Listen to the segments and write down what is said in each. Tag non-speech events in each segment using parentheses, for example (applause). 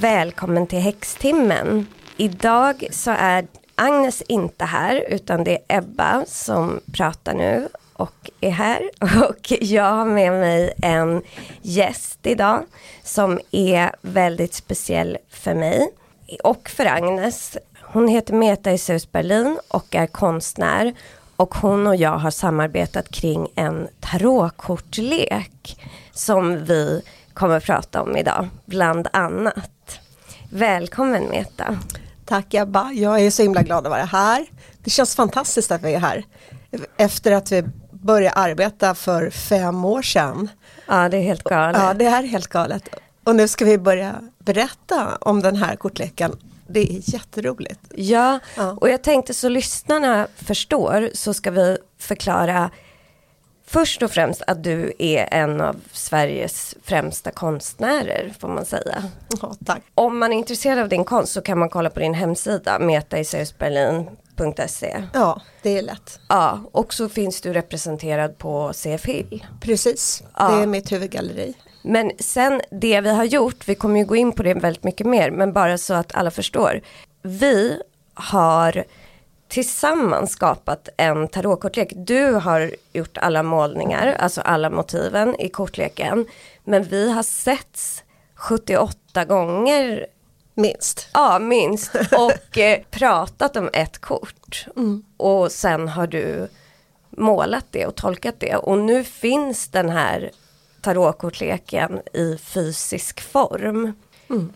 Välkommen till Häxtimmen. Idag så är Agnes inte här utan det är Ebba som pratar nu och är här. (laughs) Och jag har med mig en gäst idag som är väldigt speciell för mig och för Agnes. Hon heter Meta Isus Berlin och är konstnär och hon och jag har samarbetat kring en tarotkortlek som vi kommer att prata om idag, bland annat. Välkommen Meta. Tack Ebba, jag är så himla glad att vara här. Det känns fantastiskt att vi är här. Efter att vi började arbeta för fem år sedan. Ja, det är helt galet. Ja, det är helt galet. Och nu ska vi börja berätta om den här kortleken. Det är jätteroligt. Ja, ja, och jag tänkte så lyssnarna förstår så ska vi förklara först och främst att du är en av Sveriges främsta konstnärer får man säga. Ja, tack. Om man är intresserad av din konst så kan man kolla på din hemsida metaiseusberlin.se. Ja, det är lätt. Ja, och så finns du representerad på CF Hill. Precis, ja. det är mitt huvudgalleri. Men sen det vi har gjort, vi kommer ju gå in på det väldigt mycket mer, men bara så att alla förstår. Vi har tillsammans skapat en tarotkortlek. Du har gjort alla målningar, alltså alla motiven i kortleken. Men vi har setts 78 gånger. Minst. Ja, minst. (laughs) Och eh, pratat om ett kort. Mm. Och sen har du målat det och tolkat det. Och nu finns den här tarotkortleken i fysisk form. Mm.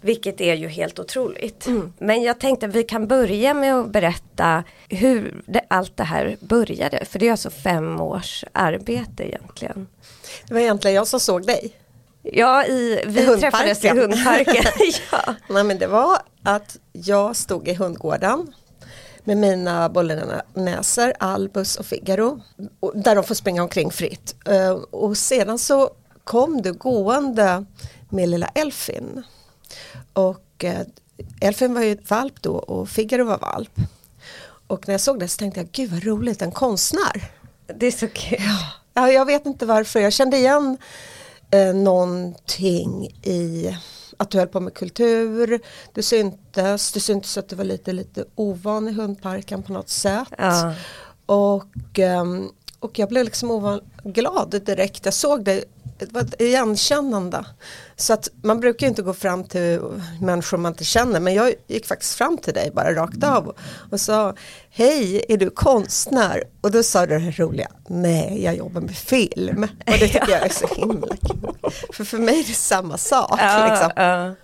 Vilket är ju helt otroligt. Mm. Men jag tänkte att vi kan börja med att berätta hur det, allt det här började. För det är alltså fem års arbete egentligen. Det var egentligen jag som såg dig. Ja, i, vi I träffades i hundparken. (laughs) (laughs) ja. Nej, men det var att jag stod i hundgården med mina bollenäsor, Albus och Figaro. Där de får springa omkring fritt. Eh, och sedan så kom du gående med lilla Elfin. Och eh, Elfin var ju valp då och Figaro var valp. Och när jag såg det så tänkte jag, gud vad roligt, en konstnär. Det är så kul. Ja, jag vet inte varför, jag kände igen eh, någonting i att du höll på med kultur, du syntes, du syntes att du var lite, lite ovan i hundparken på något sätt. Ja. Och, um, och jag blev liksom ovan, glad direkt, jag såg dig det var ett igenkännande. Så att man brukar inte gå fram till människor man inte känner men jag gick faktiskt fram till dig bara rakt av och sa Hej, är du konstnär? Och då sa du det roliga Nej, jag jobbar med film. Och det tycker jag är så himla kul. För för mig är det samma sak. Ja, liksom. ja.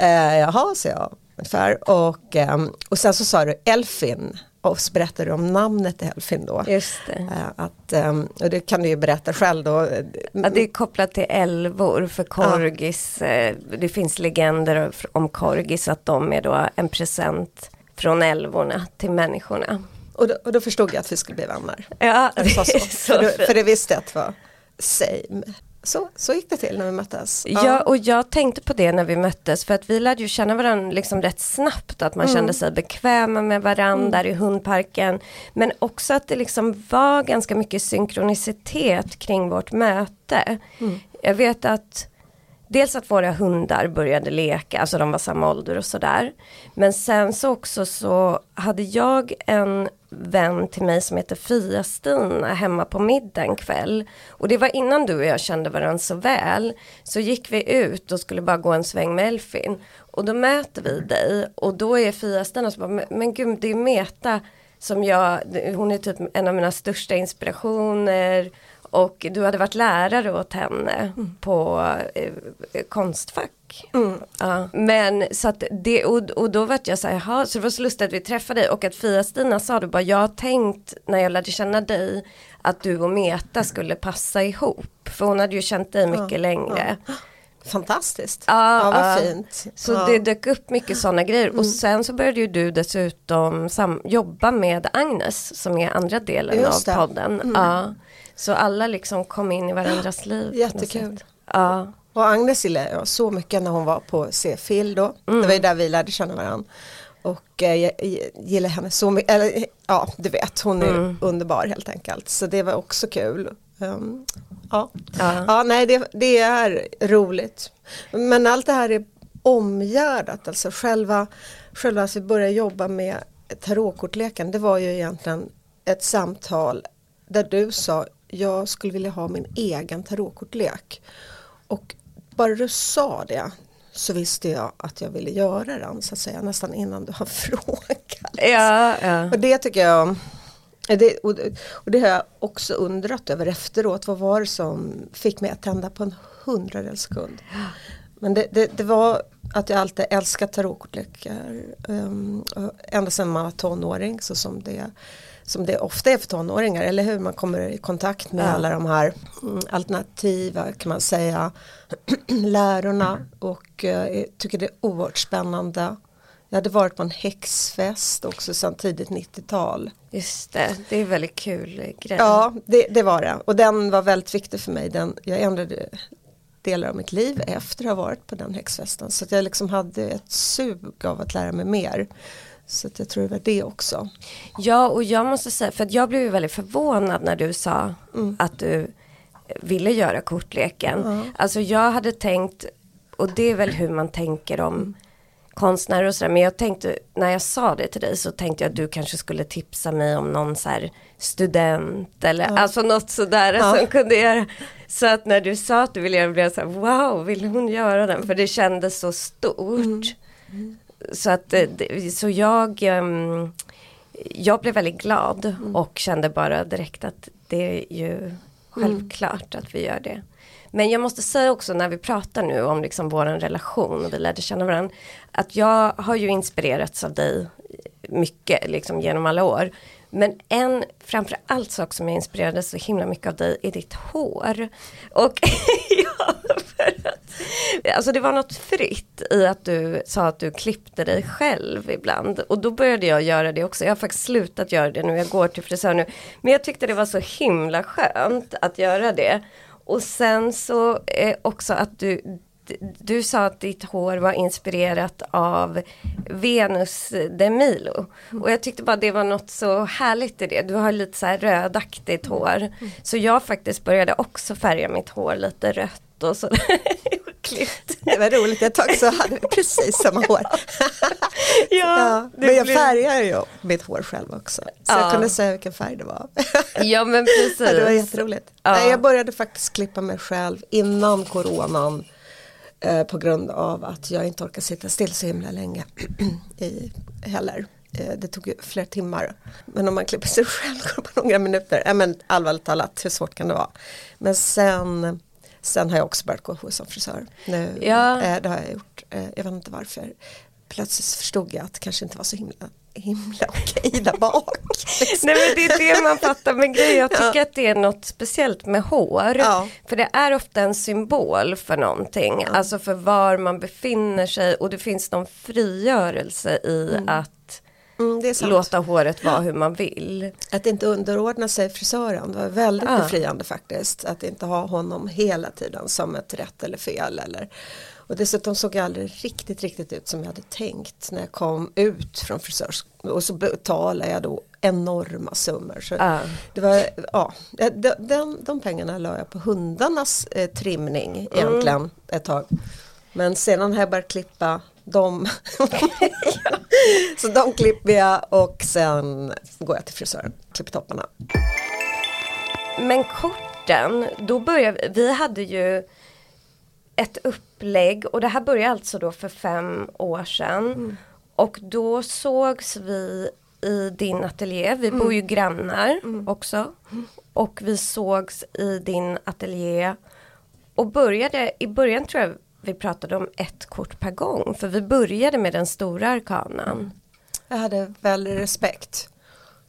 Uh, jaha, så jag ungefär. Och, um, och sen så sa du Elfin och så berättar du om namnet Elfin då. Just det. Eh, att, ehm, och det kan du ju berätta själv då. Ja, det är kopplat till älvor för korgis. Ja. Eh, det finns legender om korgis att de är då en present från älvorna till människorna. Och då, och då förstod jag att vi skulle bli vänner. Ja, (laughs) det så. så. För, det, för det visste jag att det var same. Så, så gick det till när vi möttes. Ja. ja. och jag tänkte på det när vi möttes för att vi lärde ju känna varandra liksom rätt snabbt att man mm. kände sig bekväma med varandra mm. där i hundparken. Men också att det liksom var ganska mycket synkronicitet kring vårt möte. Mm. Jag vet att Dels att våra hundar började leka, alltså de var samma ålder och sådär. Men sen så också så hade jag en vän till mig som heter Fia-Stina hemma på middag en kväll. Och det var innan du och jag kände varandra så väl. Så gick vi ut och skulle bara gå en sväng med Elfin. Och då möter vi dig och då är Fia-Stina så bara, men gud det är Meta som jag, hon är typ en av mina största inspirationer. Och du hade varit lärare åt henne mm. på eh, Konstfack. Mm. Ja. Men så att det, och, och då vart jag så här, jaha, så det var så lustigt att vi träffade dig och att Fia-Stina sa du bara, jag har tänkt när jag lärde känna dig att du och Meta skulle passa ihop. För hon hade ju känt dig mycket ja. längre. Ja. Fantastiskt, ja, ja vad fint. Så det dök upp mycket sådana grejer mm. och sen så började ju du dessutom jobba med Agnes som är andra delen av podden. Mm. Så alla liksom kom in i varandras (gasps) liv. Jättekul. Ja. Och Agnes gillade jag så mycket när hon var på C-fil då. Mm. Det var ju där vi lärde känna varandra. Och eh, jag gillar henne så mycket, eller ja du vet hon är mm. underbar helt enkelt. Så det var också kul. Um, ja. ja. ja, nej det, det, är roligt. Men allt det här är omgärdat, alltså själva, själva att vi började jobba med tarotkortleken, det var ju egentligen ett samtal där du sa jag skulle vilja ha min egen tarotkortlek. Och bara du sa det så visste jag att jag ville göra den så att säga nästan innan du har (laughs) frågat. Ja, ja. Och det tycker jag det, och, och, det har jag också undrat över efteråt. Vad var det som fick mig att tända på en hundradels sekund? Men det, det, det, var att jag alltid älskat tarotkortlekar. Um, ända sedan man var tonåring så som det, som det ofta är för tonåringar. Eller hur man kommer i kontakt med ja. alla de här mm, alternativa kan man säga (clears throat) lärorna. Och uh, tycker det är oerhört spännande. Jag hade varit på en häxfest också sedan tidigt 90-tal. Just det, det är väldigt kul grej. Ja, det, det, var det. Och den var väldigt viktig för mig. Den, jag ändrade delar av mitt liv efter att ha varit på den häxfesten. Så jag liksom hade ett sug av att lära mig mer. Så jag tror det var det också. Ja, och jag måste säga, för att jag blev väldigt förvånad när du sa mm. att du ville göra kortleken. Mm. Alltså jag hade tänkt, och det är väl hur man tänker om mm konstnärer och sådär. Men jag tänkte, när jag sa det till dig så tänkte jag att du kanske skulle tipsa mig om någon så student eller ja. alltså något sådär ja. som kunde göra. Så att när du sa att du ville göra det blev jag så här, wow, vill hon göra den? För det kändes så stort. Mm. Mm. Så att, eh, så jag, ehm, jag blev väldigt glad mm. och kände bara direkt att det är ju mm. självklart att vi gör det. Men jag måste säga också när vi pratar nu om liksom vår relation och vi lärde känna varandra. Att jag har ju inspirerats av dig mycket liksom genom alla år. Men en framförallt sak som jag inspirerades så himla mycket av dig är ditt hår. Och (laughs) ja, för att, alltså det var något fritt i att du sa att du klippte dig själv ibland. Och då började jag göra det också. Jag har faktiskt slutat göra det nu, jag går till frisör nu. Men jag tyckte det var så himla skönt att göra det. Och sen så eh, också att du, du sa att ditt hår var inspirerat av Venus de Milo. Mm. Och jag tyckte bara det var något så härligt i det. Du har lite så här rödaktigt hår. Mm. Så jag faktiskt började också färga mitt hår lite rött och sådär. (laughs) Det var roligt, ett tag så hade vi precis samma hår. (laughs) ja, ja, men jag färgar ju mitt hår själv också. Så ja. jag kunde säga vilken färg det var. (laughs) ja men precis. Ja, det var jätteroligt. Ja. Nej, jag började faktiskt klippa mig själv innan coronan. Eh, på grund av att jag inte orkar sitta still så himla länge (clears throat) i, heller. Eh, det tog ju flera timmar. Men om man klipper sig själv går det på några minuter. Ja, men allvarligt talat, hur svårt kan det vara? Men sen Sen har jag också börjat gå hos en frisör. Nu, ja. eh, det har jag gjort. Eh, jag vet inte varför. Plötsligt förstod jag att det kanske inte var så himla himla okej där bak. Liksom. Nej men det är det man fattar med grejer. Jag tycker ja. att det är något speciellt med hår. Ja. För det är ofta en symbol för någonting. Ja. Alltså för var man befinner sig och det finns någon frigörelse i mm. att Mm, låta håret vara hur man vill. Att inte underordna sig frisören det var väldigt befriande faktiskt. Att inte ha honom hela tiden som ett rätt eller fel. Eller. Och dessutom såg jag aldrig riktigt riktigt ut som jag hade tänkt när jag kom ut från frisörs och så betalade jag då enorma summor. Så ah. det var, ja, de, de, de pengarna la jag på hundarnas eh, trimning egentligen mm. ett tag. Men sedan har jag börjat klippa de, (laughs) så de klipper jag och sen går jag till frisören, klipper topparna. Men korten, då började vi hade ju ett upplägg och det här började alltså då för fem år sedan. Mm. Och då sågs vi i din ateljé, vi mm. bor ju grannar mm. också. Och vi sågs i din ateljé och började, i början tror jag vi pratade om ett kort per gång. För vi började med den stora arkanan. Jag hade väldigt respekt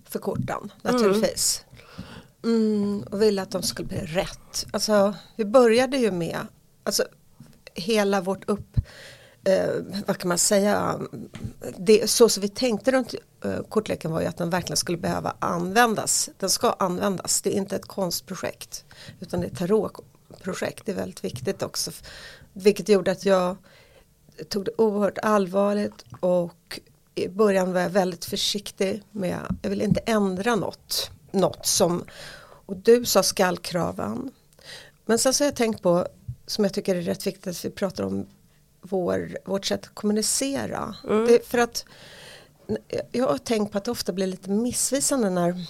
för korten naturligtvis. Mm, och ville att de skulle bli rätt. Alltså, vi började ju med alltså, hela vårt upp eh, vad kan man säga, det, så som vi tänkte runt eh, kortleken var ju att den verkligen skulle behöva användas. Den ska användas, det är inte ett konstprojekt utan det är ett tarotprojekt. Det är väldigt viktigt också vilket gjorde att jag tog det oerhört allvarligt och i början var jag väldigt försiktig med, jag ville inte ändra något, något som, och du sa skallkraven. Men sen så har jag tänkt på, som jag tycker är rätt viktigt att vi pratar om vår, vårt sätt att kommunicera. Det, för att jag har tänkt på att det ofta blir lite missvisande när,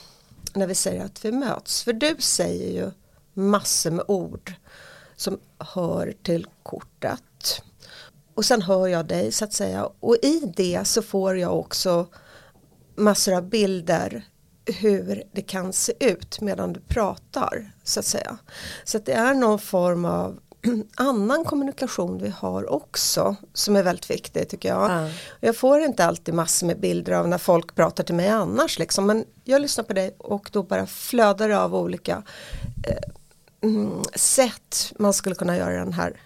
när vi säger att vi möts. För du säger ju massor med ord som hör till kortet. Och sen hör jag dig så att säga och i det så får jag också massor av bilder hur det kan se ut medan du pratar så att säga. Så att det är någon form av (clears throat) annan kommunikation vi har också som är väldigt viktig tycker jag. Ja. Jag får inte alltid massor med bilder av när folk pratar till mig annars liksom men jag lyssnar på dig och då bara flödar det av olika eh, mm, sätt man skulle kunna göra den här,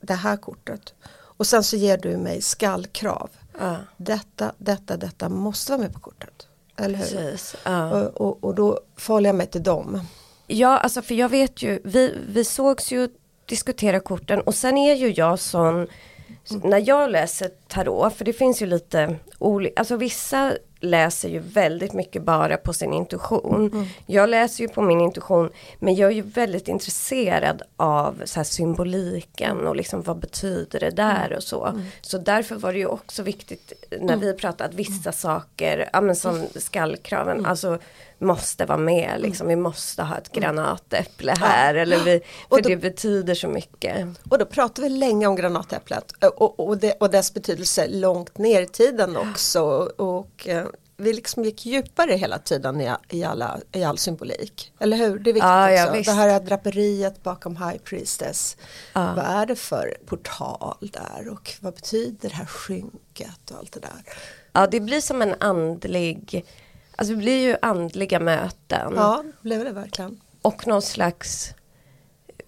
det här kortet. Och sen så ger du mig skallkrav. Ja. Detta, detta, detta måste vara med på kortet. Eller hur? Precis. Ja. Och, och, och då förhåller jag mig till dem. Ja, alltså för jag vet ju, vi, vi sågs ju diskutera korten och sen är ju jag sån, när jag läser tarot, för det finns ju lite olika, alltså vissa läser ju väldigt mycket bara på sin intuition. Jag läser ju på min intuition men jag är ju väldigt intresserad av så symboliken och liksom vad betyder det där och så. Så därför var det ju också viktigt när vi pratade att vissa saker, ja men som skallkraven, alltså måste vara med liksom. Vi måste ha ett granatäpple här eller vi, Och för då- det betyder så mycket. Och då pratar vi länge om granatäpplet och, och, det, och dess betydelse långt ner i tiden också. Och, eh, vi liksom gick djupare hela tiden i, i, alla, i all symbolik. Eller hur? Det är viktigt Ja, ja, också. visst. det här draperiet bakom High Priestess. Ja. Vad är det för portal där och vad betyder det här skynket och allt det där. Ja det blir som en andlig, alltså det blir ju andliga möten. Ja, blev det verkligen. Och någon slags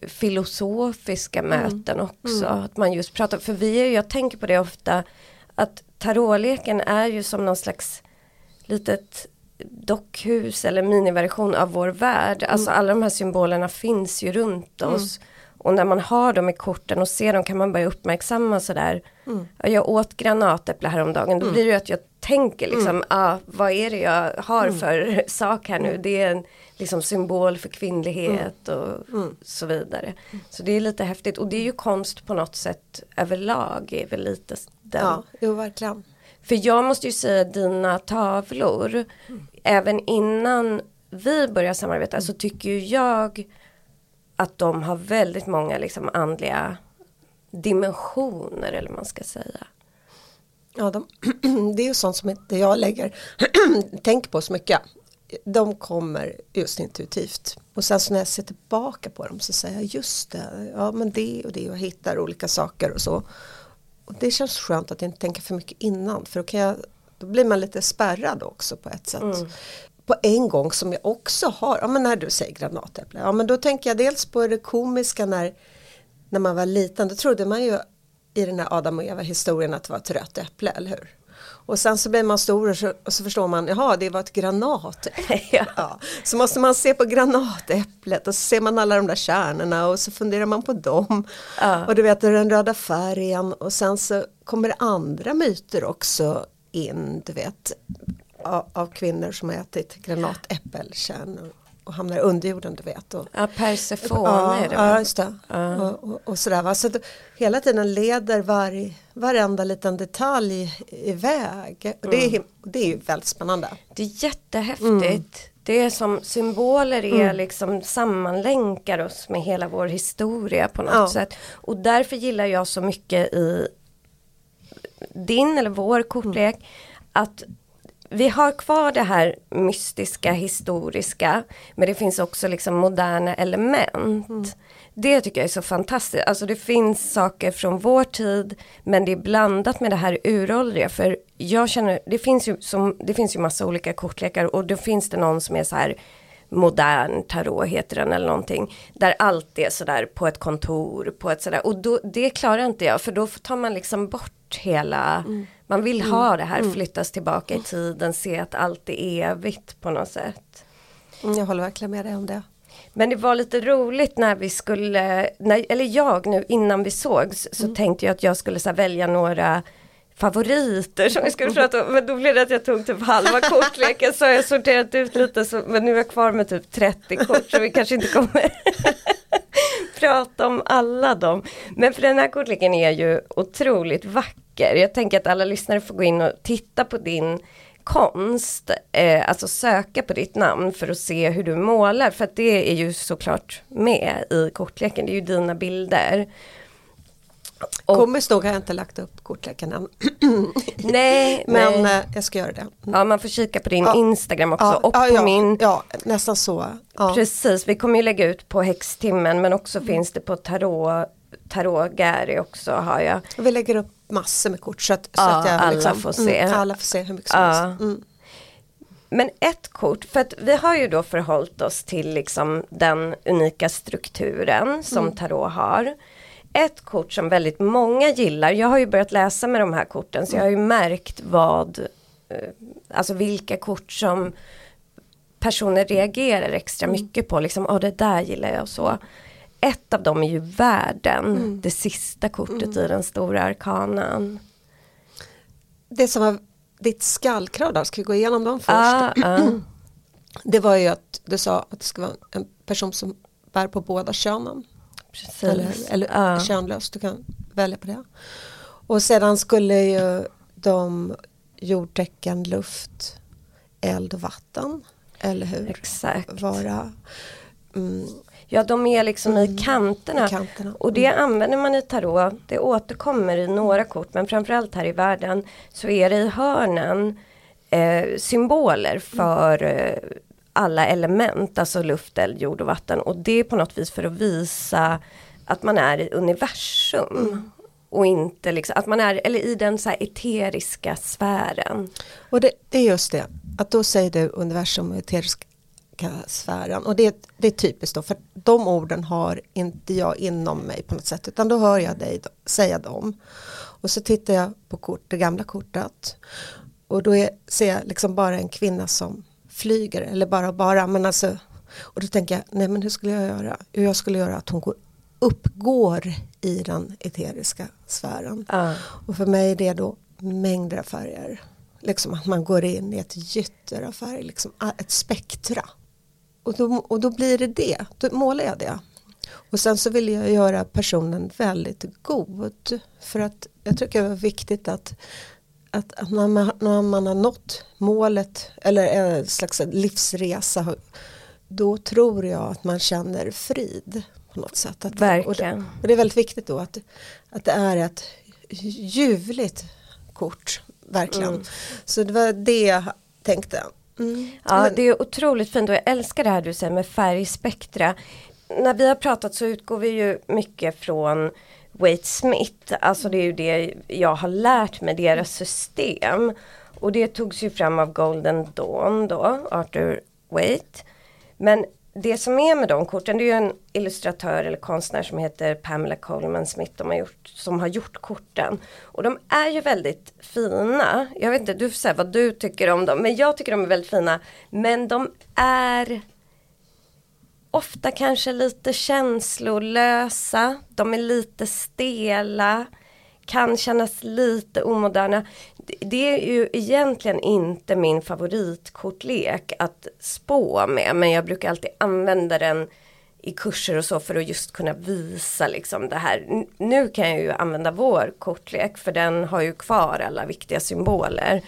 filosofiska Mm. möten också. Att man just pratar, för vi är jag tänker på det ofta, att tarotleken är ju som någon slags litet dockhus eller miniversion av vår värld. Mm. Alltså alla de här symbolerna finns ju runt oss. Och när man har dem i korten och ser dem kan man börja uppmärksamma sådär. Mm. Ja, Jag åt granatäpple häromdagen. Då blir det ju att jag tänker liksom, Mm. ah, vad är det jag har för (laughs) sak här nu? Det är en liksom, symbol för kvinnlighet Mm. och så vidare. Så det är lite häftigt. Och det är ju konst på något sätt överlag. Är väl lite den. Ja, jo verkligen. För jag måste ju säga dina tavlor, även innan vi börjar samarbeta så tycker ju jag att de har väldigt många liksom andliga dimensioner eller vad man ska säga. Ja, de, (clears throat) det är ju sånt som inte jag lägger (clears throat) tänk på så mycket. De kommer just intuitivt. Och sen så när jag ser tillbaka på dem så säger jag just det, ja men det och det och hittar olika saker och så. Och det känns skönt att inte tänka för mycket innan för då, kan jag, då blir man lite spärrad också på ett sätt. På en gång som jag också har, ja men när du säger granatäpple, ja men då tänker jag dels på det komiska när, när man var liten, då trodde man ju i den här Adam och Eva historien att det var ett rött äpple, eller hur? Och sen så blir man stor och så, och så förstår man, jaha det var ett granatäpple. (laughs) Ja. Ja, så måste man se på granatäpplet och så ser man alla de där kärnorna och så funderar man på dem. Ja. Och du vet den röda färgen och sen så kommer det andra myter också in, du vet, av, av kvinnor som har ätit granatäppelkärnor och hamnar under jorden, du vet. Och, Ja, Persefone ja, är det ja, just det. Och, och, och sådär, va? Så att hela tiden leder var, varenda liten detalj iväg. Och det, är, him- det är ju väldigt spännande. Det är jättehäftigt. Det är som symboler är liksom sammanlänkar oss med hela vår historia på något Ja. sätt. Och därför gillar jag så mycket i din eller vår kortlek att vi har kvar det här mystiska, historiska, men det finns också liksom moderna element. Det tycker jag är så fantastiskt. Alltså det finns saker från vår tid, men det är blandat med det här uråldriga. För jag känner, det finns ju, som, det finns ju massa olika kortlekar och då finns det någon som är så här modern tarot heter den eller någonting. Där allt är sådär på ett kontor, på ett sådär. Och då, det klarar inte jag för då tar man liksom bort hela, man vill ha det här, flyttas tillbaka i tiden, se att allt är evigt på något sätt. Mm, Jag håller verkligen med dig om det. Men det var lite roligt när vi skulle, när, eller jag nu innan vi sågs så tänkte jag att jag skulle så välja några favoriter som vi skulle prata om. Men då blev det att jag tog typ halva kortleken så har jag sorterat ut lite så, men nu är jag kvar med typ 30 kort så vi kanske inte kommer (laughs) prata om alla dem. Men för den här kortleken är ju otroligt vacker. Jag tänker att alla lyssnare får gå in och titta på din konst, eh, alltså söka på ditt namn för att se hur du målar. För att det är ju såklart med i kortleken, det är ju dina bilder. Och, Komiskt nog har jag inte lagt upp kortleken än. (clears throat) nej, (laughs) men nej. Eh, jag ska göra det. Ja, man får kika på din ja. Instagram också ja, och på ja, min. Ja, nästan så. Precis, vi kommer ju lägga ut på Häxtimmen men också mm. finns det på Tarot, Tarot Gary också har jag. Vi lägger upp massor med kort så att, så att jag alla liksom, får se. Mm, alla får se hur mycket som helst. Mm. Men ett kort, för att vi har ju då förhållit oss till liksom den unika strukturen som mm. tarot har ett kort som väldigt många gillar, jag har ju börjat läsa med de här korten så jag har ju märkt vad, eh, alltså vilka kort som personer reagerar extra mm. mycket på, liksom, oh, det där gillar jag så. Ett av dem är ju världen, mm. det sista kortet mm. i den stora arkanan. Det som var ditt skallkrav där, ska vi gå igenom dem först? Ah, (clears throat) ah. Det var ju att du sa att det ska vara en person som bär på båda könen. Precis. Eller, eller ja. könlöst, du kan välja på det. Och sedan skulle ju de jordtecken, luft, eld och vatten, eller hur? Exakt. Vara mm, Ja de är liksom mm. i, kanterna. i, kanterna. Och det mm. använder man i tarot. Det återkommer i några kort men framförallt här i världen så är det i hörnen eh, symboler för eh, alla element, alltså luft, eld, jord och vatten. Och det är på något vis för att visa att man är i universum. Mm. Och inte liksom, att man är eller i den så här eteriska sfären. Och det, det är just det, att då säger du universum och eteriska sfären. Och det, det är typiskt då, för de orden har inte jag inom mig på något sätt, utan då hör jag dig säga dem. Och så tittar jag på kort, det gamla kortet och då är, ser jag liksom bara en kvinna som flyger eller bara bara men alltså och då tänker jag nej men hur skulle jag göra? Hur jag skulle göra att hon går, uppgår i den eteriska sfären. Uh. Och för mig är det då mängder av färger. Liksom att man går in i ett gytter av färg, liksom ett spektra. Och då, och då blir det det, då målar jag det. Och sen så vill jag göra personen väldigt god. För att jag tycker det är viktigt att att, att när, man, när man har nått målet eller en slags livsresa då tror jag att man känner frid på något sätt. Att, Verkligen. Och det, och det, är väldigt viktigt då att, att det är ett ljuvligt kort, verkligen. Mm. Så det var det jag tänkte. Mm. Ja, det är otroligt fint och jag älskar det här du säger med färgspektra. När vi har pratat så utgår vi ju mycket från Wade Smith, alltså det är ju det jag har lärt mig, deras system. Och det togs ju fram av Golden Dawn då, Arthur Waite. Men det som är med de korten, det är ju en illustratör eller konstnär som heter Pamela Coleman Smith de har gjort, som har gjort korten. Och de är ju väldigt fina. Jag vet inte, du får säga vad du tycker om dem. Men jag tycker de är väldigt fina. Men de är ofta kanske lite känslolösa. De är lite stela. Kan kännas lite omoderna. Det är ju egentligen inte min favoritkortlek att spå med. Men jag brukar alltid använda den i kurser och så för att just kunna visa liksom det här. Nu kan jag ju använda vår kortlek för den har ju kvar alla viktiga symboler.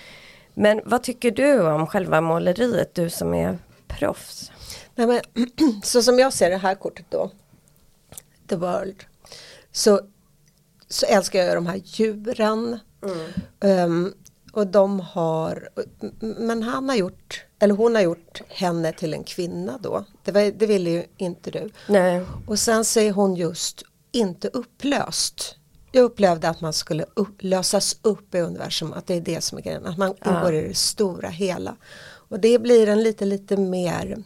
Men vad tycker du om själva måleriet, du som är proffs? Nej, men, (clears throat) så som jag ser det här kortet då, The World, så, så älskar jag de här djuren. Mm. Um, och de har, men han har gjort, eller hon har gjort henne till en kvinna då. Det, var, det ville ju inte du. Nej. Och sen är hon just inte upplöst. Jag upplevde att man skulle upp, lösas upp i universum, att det är det som är grejen, att man ja. i det stora hela. Och det blir en lite, lite mer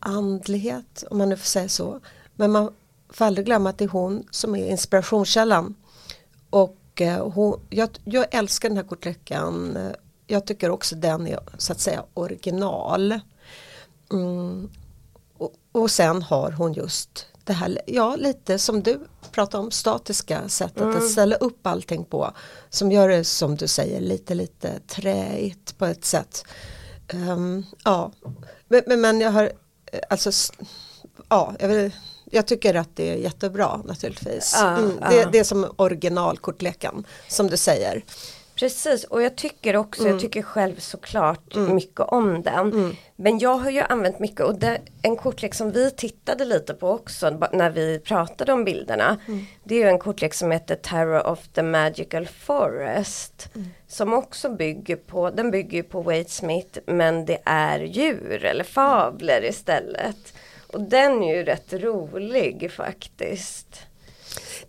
andlighet, om man nu får säga så. Men man får aldrig glömma att det är hon som är inspirationskällan. Och eh, hon, jag, jag, älskar den här kortleken. Jag tycker också den är så att säga original. Mm. Och, och, sen har hon just det här, ja lite som du pratar om, statiska sättet mm. att ställa upp allting på. Som gör det som du säger lite lite träigt på ett sätt. Um, ja, men, men jag har alltså, ja, jag vill, jag tycker att det är jättebra naturligtvis. Mm, det, det är som originalkortleken som du säger. Precis och jag tycker också, Mm. jag tycker själv såklart mycket om den. Men jag har ju använt mycket och det, en kortlek som vi tittade lite på också när vi pratade om bilderna. Mm. Det är ju en kortlek som heter Terror of the Magical Forest. Mm. Som också bygger på, den bygger ju på Wade Smith men det är djur eller fabler istället. Och den är ju rätt rolig faktiskt.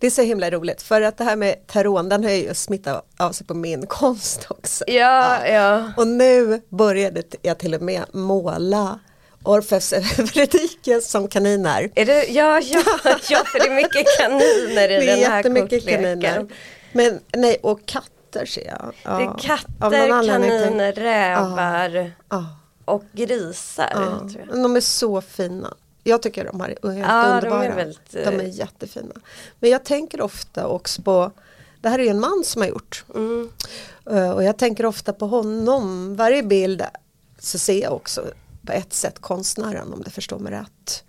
Det är så himla roligt för att det här med taron den har ju smittat av sig på min (laughs) konst också. Ja, ja. Och nu började jag till och med måla Orfeus Eurydice (laughs) som kaniner. Är det, ja, ja, (laughs) ja, för det är mycket kaniner i Det är den här jättemycket kortleken. kaniner. Men nej, och katter ser jag. Ja. Det är katter, kaniner, rävar Ja, och grisar. ja. Tror jag. De är så fina. Jag tycker de här är helt Ja, de är underbara. väldigt, de är eh, jättefina. Men jag tänker ofta också på, det här är ju en man som har gjort. Mm. Eh, Och jag tänker ofta på honom. Varje bild så ser jag också på ett sätt konstnären om du förstår mig rätt.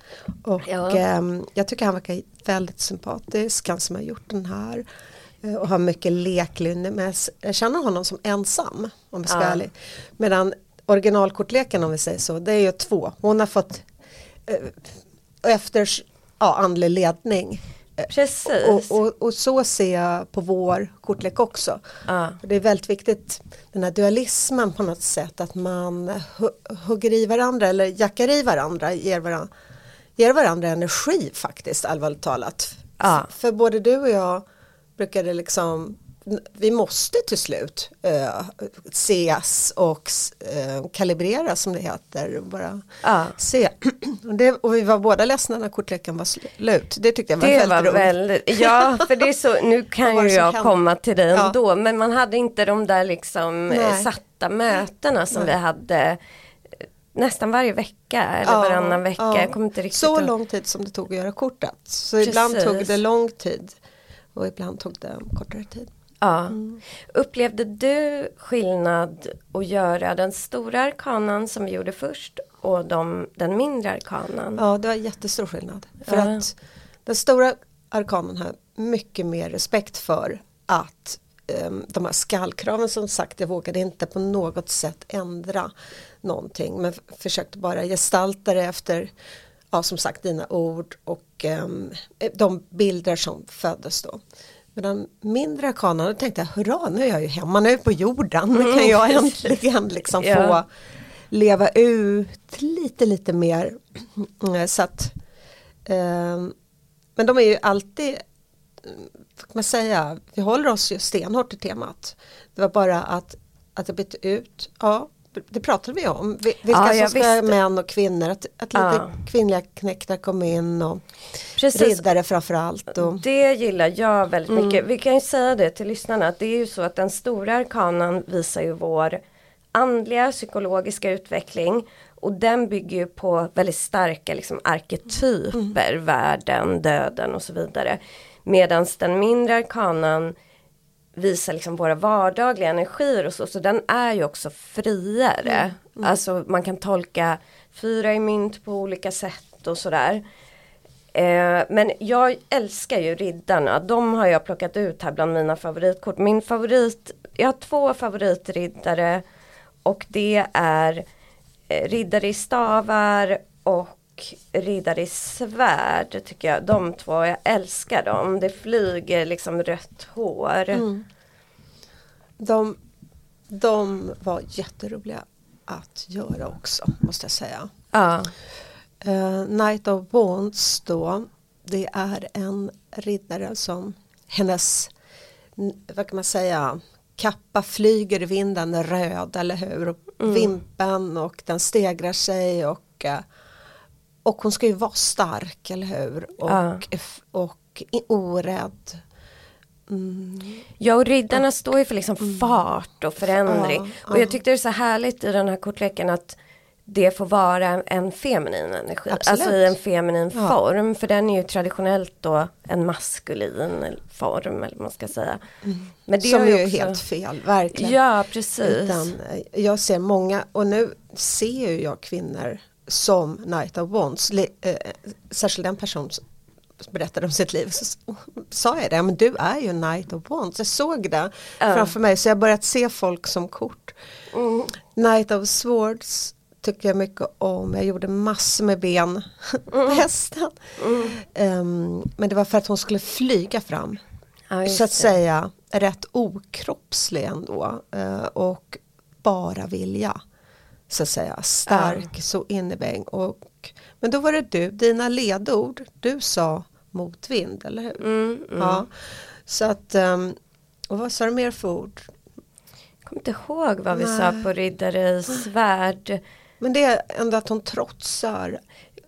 Och Ja. ehm, jag tycker han verkar väldigt sympatisk, han som har gjort den här. Eh, Och har mycket leklynne men jag känner honom som ensam om jag ska Ja. Medan originalkortleken om vi säger så, det är ju två. Hon har fått efter ja, andlig ledning. Eh, Precis. Och, och, och så ser jag på vår kortlek också. För Det är väldigt viktigt den här dualismen på något sätt att man hu- hugger i varandra eller jackar i varandra, ger varandra, ger varandra energi faktiskt allvarligt talat. F- För både du och jag brukade liksom vi måste till slut eh, ses och eh, kalibreras som det heter. Bara Ja. se. (clears throat) och, det, och vi var båda ledsna när kortleken var slut. Det tyckte jag var Det väldigt var roligt. väldigt, ja för det är så, nu (laughs) kan ju jag hände? komma till dig Ja. ändå men man hade inte de där liksom eh, Nej. satta mötena som Nej. vi hade eh, nästan varje vecka eller Ja, varannan vecka. ja. Jag kommer inte riktigt Så lång tid som det tog att göra kortet. Så ibland Precis. tog det lång tid och ibland tog det kortare tid. Ja. Mm. Upplevde du skillnad att göra den stora arkanan som vi gjorde först och de, den mindre arkanan? Ja, det var jättestor skillnad. För Ja. att den stora arkanen har mycket mer respekt för att um, de här skallkraven som sagt, jag vågade inte på något sätt ändra någonting men försökte bara gestalta det efter ja, som sagt dina ord och um, de bilder som föddes då. Men den mindre arkanen, då tänkte jag hurra nu är jag ju hemma, nu är jag på jorden, nu kan jag äntligen liksom Ja. få leva ut lite lite mer. Mm, Så att, ehm, men de är ju alltid, mm, vad kan man säga, vi håller oss ju stenhårt till temat. Det var bara att, att det bytte ut, ja det pratade vi om, Vi- vilka Ja, som ska visste. män och kvinnor, att, att lite Ja. kvinnliga knäktar kom in och Precis. riddare framförallt. Och, Det gillar jag väldigt Mm. mycket. Vi kan ju säga det till lyssnarna att det är ju så att den stora arkanan visar ju vår andliga psykologiska utveckling och den bygger ju på väldigt starka liksom, arketyper, Mm. världen, döden och så vidare. Medan den mindre arkanan visar liksom våra vardagliga energier och så, så den är ju också friare. Alltså man kan tolka fyra i mynt på olika sätt och sådär. Eh, men jag älskar ju riddarna, de har jag plockat ut här bland mina favoritkort. Min favorit, jag har två favoritriddare och det är eh, riddare i stavar och riddare i svärd tycker jag. De två, jag älskar dem. Det flyger liksom rött hår. Mm. de, de var jätteroliga att göra också måste jag säga. Ja. Uh, Knight of Wands då, det är en riddare som hennes, vad kan man säga, kappa flyger i vinden röd, eller hur? Och Vimpen och den stegrar sig och, eh, och hon ska ju vara stark, eller hur? Och, Ja. och orädd. Mm. Ja och riddarna står ju för liksom fart och förändring. Ja, och ja. jag tyckte det är så härligt i den här kortleken att det får vara en, feminin energi. Absolut. Alltså i en feminin Ja. form. För den är ju traditionellt då en maskulin form eller man ska säga. Men det Som har ju är också... helt fel, verkligen. Ja precis. Utan eh, jag ser många, och nu ser ju jag kvinnor som Knight of Wands, li- eh, särskilt en person s- berättade om sitt liv så sa jag det, men du är ju Knight of Wands. Jag såg det Ja. framför mig så jag börjat se folk som kort. Mm. Knight of Swords tycker jag mycket om. Jag gjorde massor med ben (laughs) på hästen. Mm. Ehm, men det var för att hon skulle flyga fram. Ja, så att det. säga rätt okroppslig ändå. eh, och bara vilja. Så att säga stark, så innebäng. Och, men då var det du, dina ledord, du sa motvind, eller hur? Mm, mm. Ja. Så att, ehm, och vad sa du mer för ord? Jag kommer inte ihåg vad vi Nej. sa på riddare i svärd. Men det är ändå att hon trotsar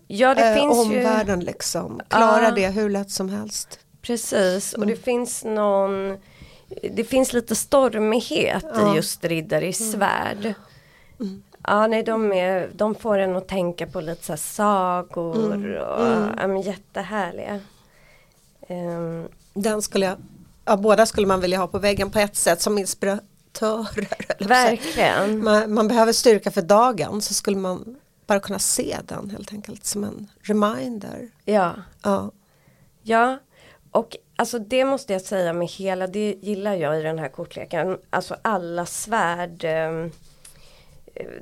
Ja, det eh, finns ju. omvärlden liksom. Klarar Ja. det hur lätt som helst. Precis, och Mm. det finns någon Det finns lite stormighet Ja. Mm. i just riddare i svärd. Ja, nej, de, är, de får en att tänka på lite så sagor Mm. och Mm. Ja, men jättehärliga. Ehm, Den skulle jag, ja, båda skulle man vilja ha på väggen på ett sätt som inspiratörer. verkligen. Man, man behöver styrka för dagen så skulle man bara kunna se den helt enkelt som en reminder. Ja. Ja. Ja, och alltså det måste jag säga med hela, det gillar jag i den här kortleken. Alltså alla svärd.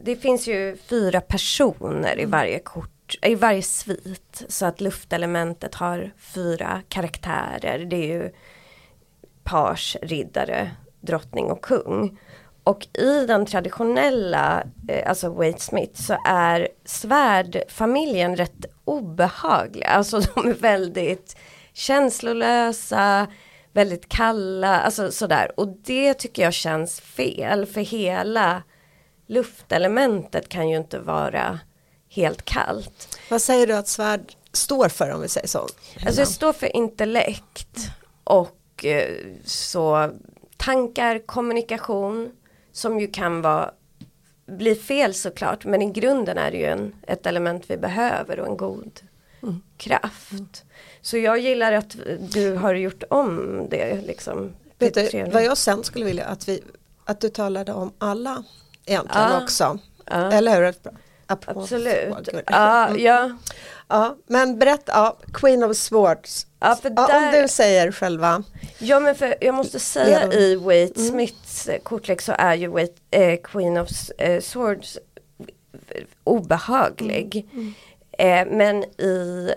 Det finns ju fyra personer i varje kort, i varje svit. Så att luftelementet har fyra karaktärer. Det är ju page, riddare, drottning och kung. Och i den traditionella, eh, alltså Wade Smith, så är svärdfamiljen rätt obehagliga. Alltså (laughs) de är väldigt känslolösa, väldigt kalla, alltså sådär. Och det tycker jag känns fel, för hela luftelementet kan ju inte vara helt kallt. Vad säger du att svärd står för om vi säger så? Alltså det står för intellekt och eh, så tankar, kommunikation som ju kan vara bli fel såklart men i grunden är det ju en, ett element vi behöver och en god Mm. kraft. Så jag gillar att du har gjort om det liksom. Trevligt. vad jag sen skulle vilja att, vi, att du talade om alla egentligen Ja. också. Ja. Eller hur? Apropå Absolut. Ja, Mm. ja. ja, men berätta, ja, Queen of Swords. Ja, Ja, där- Om du säger själva. Ja men för jag måste säga Redan. i Wade Mm. Smiths eh, kortlek så är ju Wade, eh, Queen of eh, Swords obehaglig. Mm. Eh, men i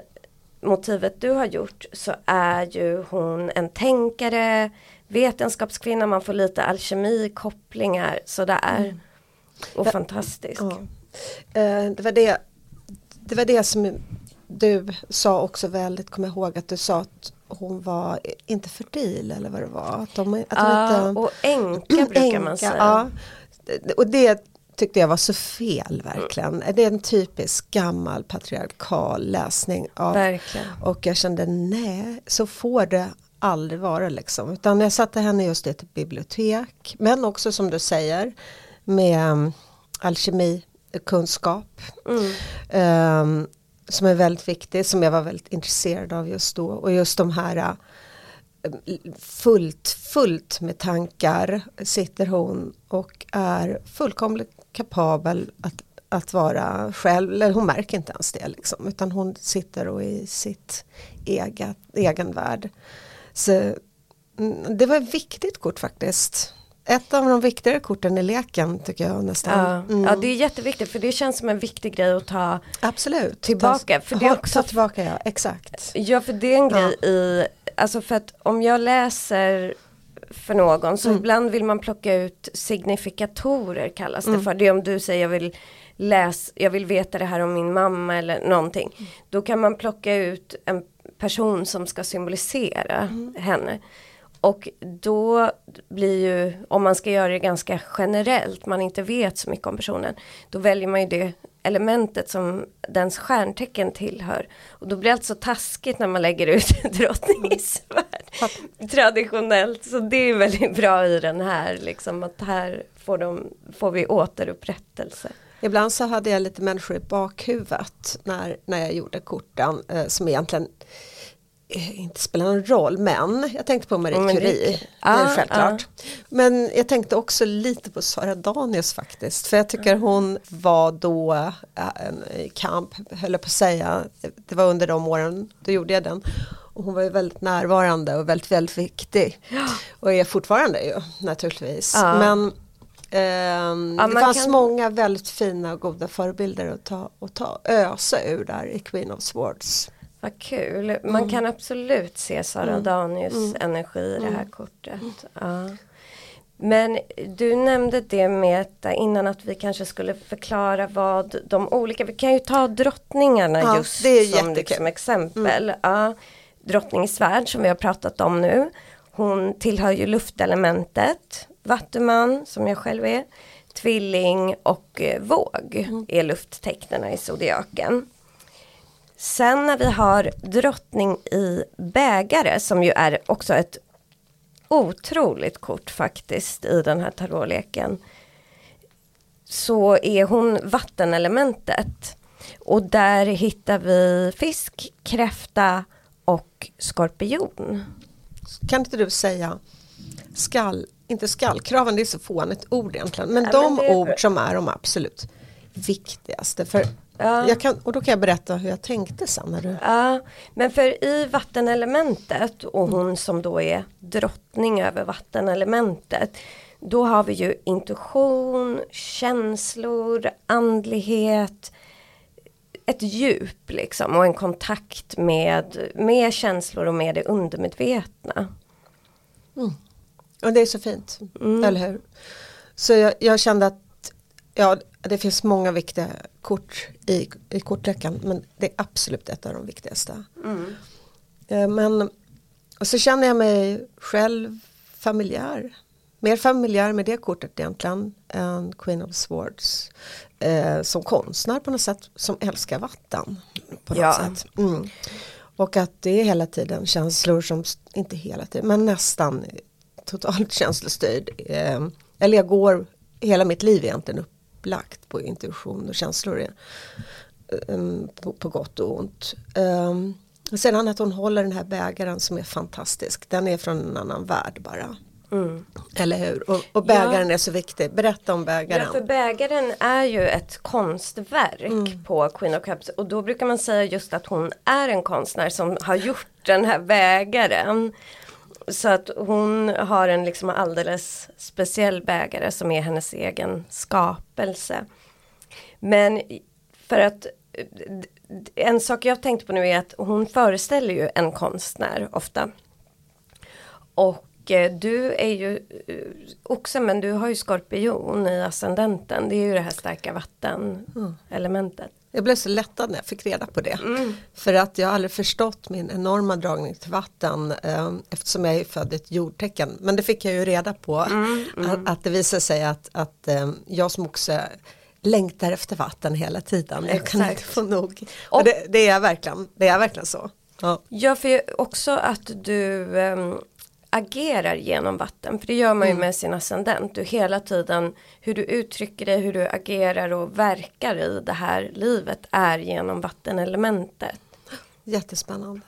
motivet du har gjort så är ju hon en tänkare, vetenskapskvinna, man får lite alkemikopplingar sådär. Och fantastisk. Mm. Ja. Eh, det, var det, det var det som du sa också väldigt, kom jag ihåg att du sa att hon var inte fertil eller vad det var. Att de, att de Ja, inte, och änka brukar man Änka, säga. Ja. Och det tyckte jag var så fel verkligen. Det är en typisk gammal patriarkal läsning av Verkligen. och jag kände nej, så får det aldrig vara liksom. Utan jag satte henne just i ett bibliotek. Men också som du säger med um, alkemikunskap. Mm. ehm, som är väldigt viktig, som jag var väldigt intresserad av just då. Och just de här uh, fullt, fullt med tankar sitter hon och är fullkomligt kapabel att, att vara själv, eller hon märker inte ens det liksom, utan hon sitter och i sitt eget, egen värld. Så, mm, det var ett viktigt kort faktiskt. Ett av de viktigare korten i leken tycker jag nästan. Ja, Mm. ja, det är jätteviktigt för det känns som en viktig grej att ta Absolut. Tillbaka, för det är Ja, också- Ta tillbaka ja, exakt. Ja för det är en grej i, alltså för att om jag läser för någon så Mm. ibland vill man plocka ut signifikatorer kallas det Mm. för. Det är om du säger jag vill läs, jag vill veta det här om min mamma eller någonting. Mm. Då kan man plocka ut en person som ska symbolisera Mm. henne. Och då blir ju, om man ska göra det ganska generellt, man inte vet så mycket om personen, då väljer man ju det elementet som dens stjärntecken tillhör. Och då blir det alltså taskigt när man lägger ut drottning i svärd. Traditionellt, så det är väldigt bra i den här, liksom att här får, de, får vi återupprättelse. Ibland så hade jag lite människor i bakhuvudet när, när jag gjorde korten eh, som egentligen inte spelar någon roll men jag tänkte på Marie det- Curie, Ah, självklart. Men jag tänkte också lite på Sara Danius faktiskt för jag tycker hon var då eh, en kamp, höll jag på att säga, det var under de åren, då gjorde jag den. Och hon var ju väldigt närvarande och väldigt, väldigt viktig. Och är fortfarande ju naturligtvis. Ja. Men ehm, Ja, det fanns kan- många väldigt fina och goda förebilder att ta, och ta ösa ur där i Queen of Swords. Vad kul. Man Mm. kan absolut se Sara Danius energi i det här Mm. kortet. Ja. Men du nämnde det med att innan att vi kanske skulle förklara vad de olika, vi kan ju ta drottningarna Ja, just det är som liksom exempel. Ja, drottning Svärd som vi har pratat om nu. Hon tillhör ju luftelementet, vattuman som jag själv är, tvilling och eh, våg är lufttecknena i zodiaken. Sen när vi har drottning i bägare som ju är också ett otroligt kort faktiskt i den här tarotleken. Så är hon vattenelementet. Och där hittar vi fisk, kräfta och skorpion. Kan inte du säga skall, inte skallkraven, det är så fånigt ord egentligen. Men Ja, de men det ord som är de absolut viktigaste. För Ja. kan, och då kan jag berätta hur jag tänkte sen. När du, Ja, men för i vattenelementet och hon som då är drottning över vattenelementet. Då har vi ju intuition, känslor, andlighet, ett djup liksom och en kontakt med, med känslor och med det undermedvetna. och det är så fint, Mm. eller hur? Så jag, jag kände att ja, det finns många viktiga kort i, i kortleken. Men det är absolut ett av de viktigaste. Eh, Men och så känner jag mig själv familjär. Mer familjär med det kortet egentligen än Queen of Swords. Eh, som konstnär på något sätt som älskar vatten. På något Ja. sätt. Mm. Och att det är hela tiden känslor som, inte hela tiden, men nästan totalt (laughs) känslostyrd. Eh, eller jag går, hela mitt liv egentligen upplagt på intuition och känslor. eh, på, på gott och ont. Um, sedan att hon håller den här bägaren som är fantastisk. Den är från en annan värld bara. Mm. Eller hur? Och, och bägaren är så viktig. Berätta om bägaren. Ja, för bägaren är ju ett konstverk på Queen of Cups och då brukar man säga just att hon är en konstnär som har gjort den här bägaren. Så att hon har en liksom alldeles speciell bägare som är hennes egen skapelse. Men för att en sak jag tänkte på nu är att hon föreställer ju en konstnär ofta. Och eh, du är ju eh, också men du har ju skorpion i ascendenten. Det är ju det här starka vattenelementet. Jag blev så lättad när jag fick reda på det. För att jag har aldrig förstått min enorma dragning till vatten eh, eftersom jag är född i ett jordtecken. Men det fick jag ju reda på. Att, att det visar sig att, att eh, jag som också längtar efter vatten hela tiden. Jag kan Exakt. inte få nog. Och- Och det, det, är verkligen, det är verkligen så. Ja. Ja för också att du ehm, agerar genom vatten. För det gör man ju med sin ascendent. Du hela tiden hur du uttrycker dig, hur du agerar och verkar i det här livet är genom vattenelementet. Jättespännande.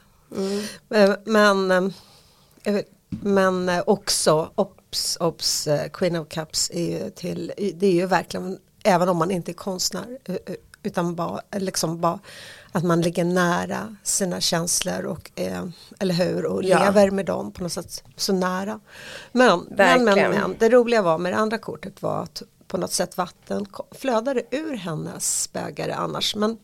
Eh, Men, eh, men eh, också Ops, Ops eh, Queen of Cups är ju till, det är ju verkligen, även om man inte är konstnär, utan bara, liksom bara att man ligger nära sina känslor och, eh, eller hur, och Ja. lever med dem på något sätt så nära. Men, men, men, men, det roliga var med det andra kortet var att på något sätt vatten flödade ur hennes bägare annars. Men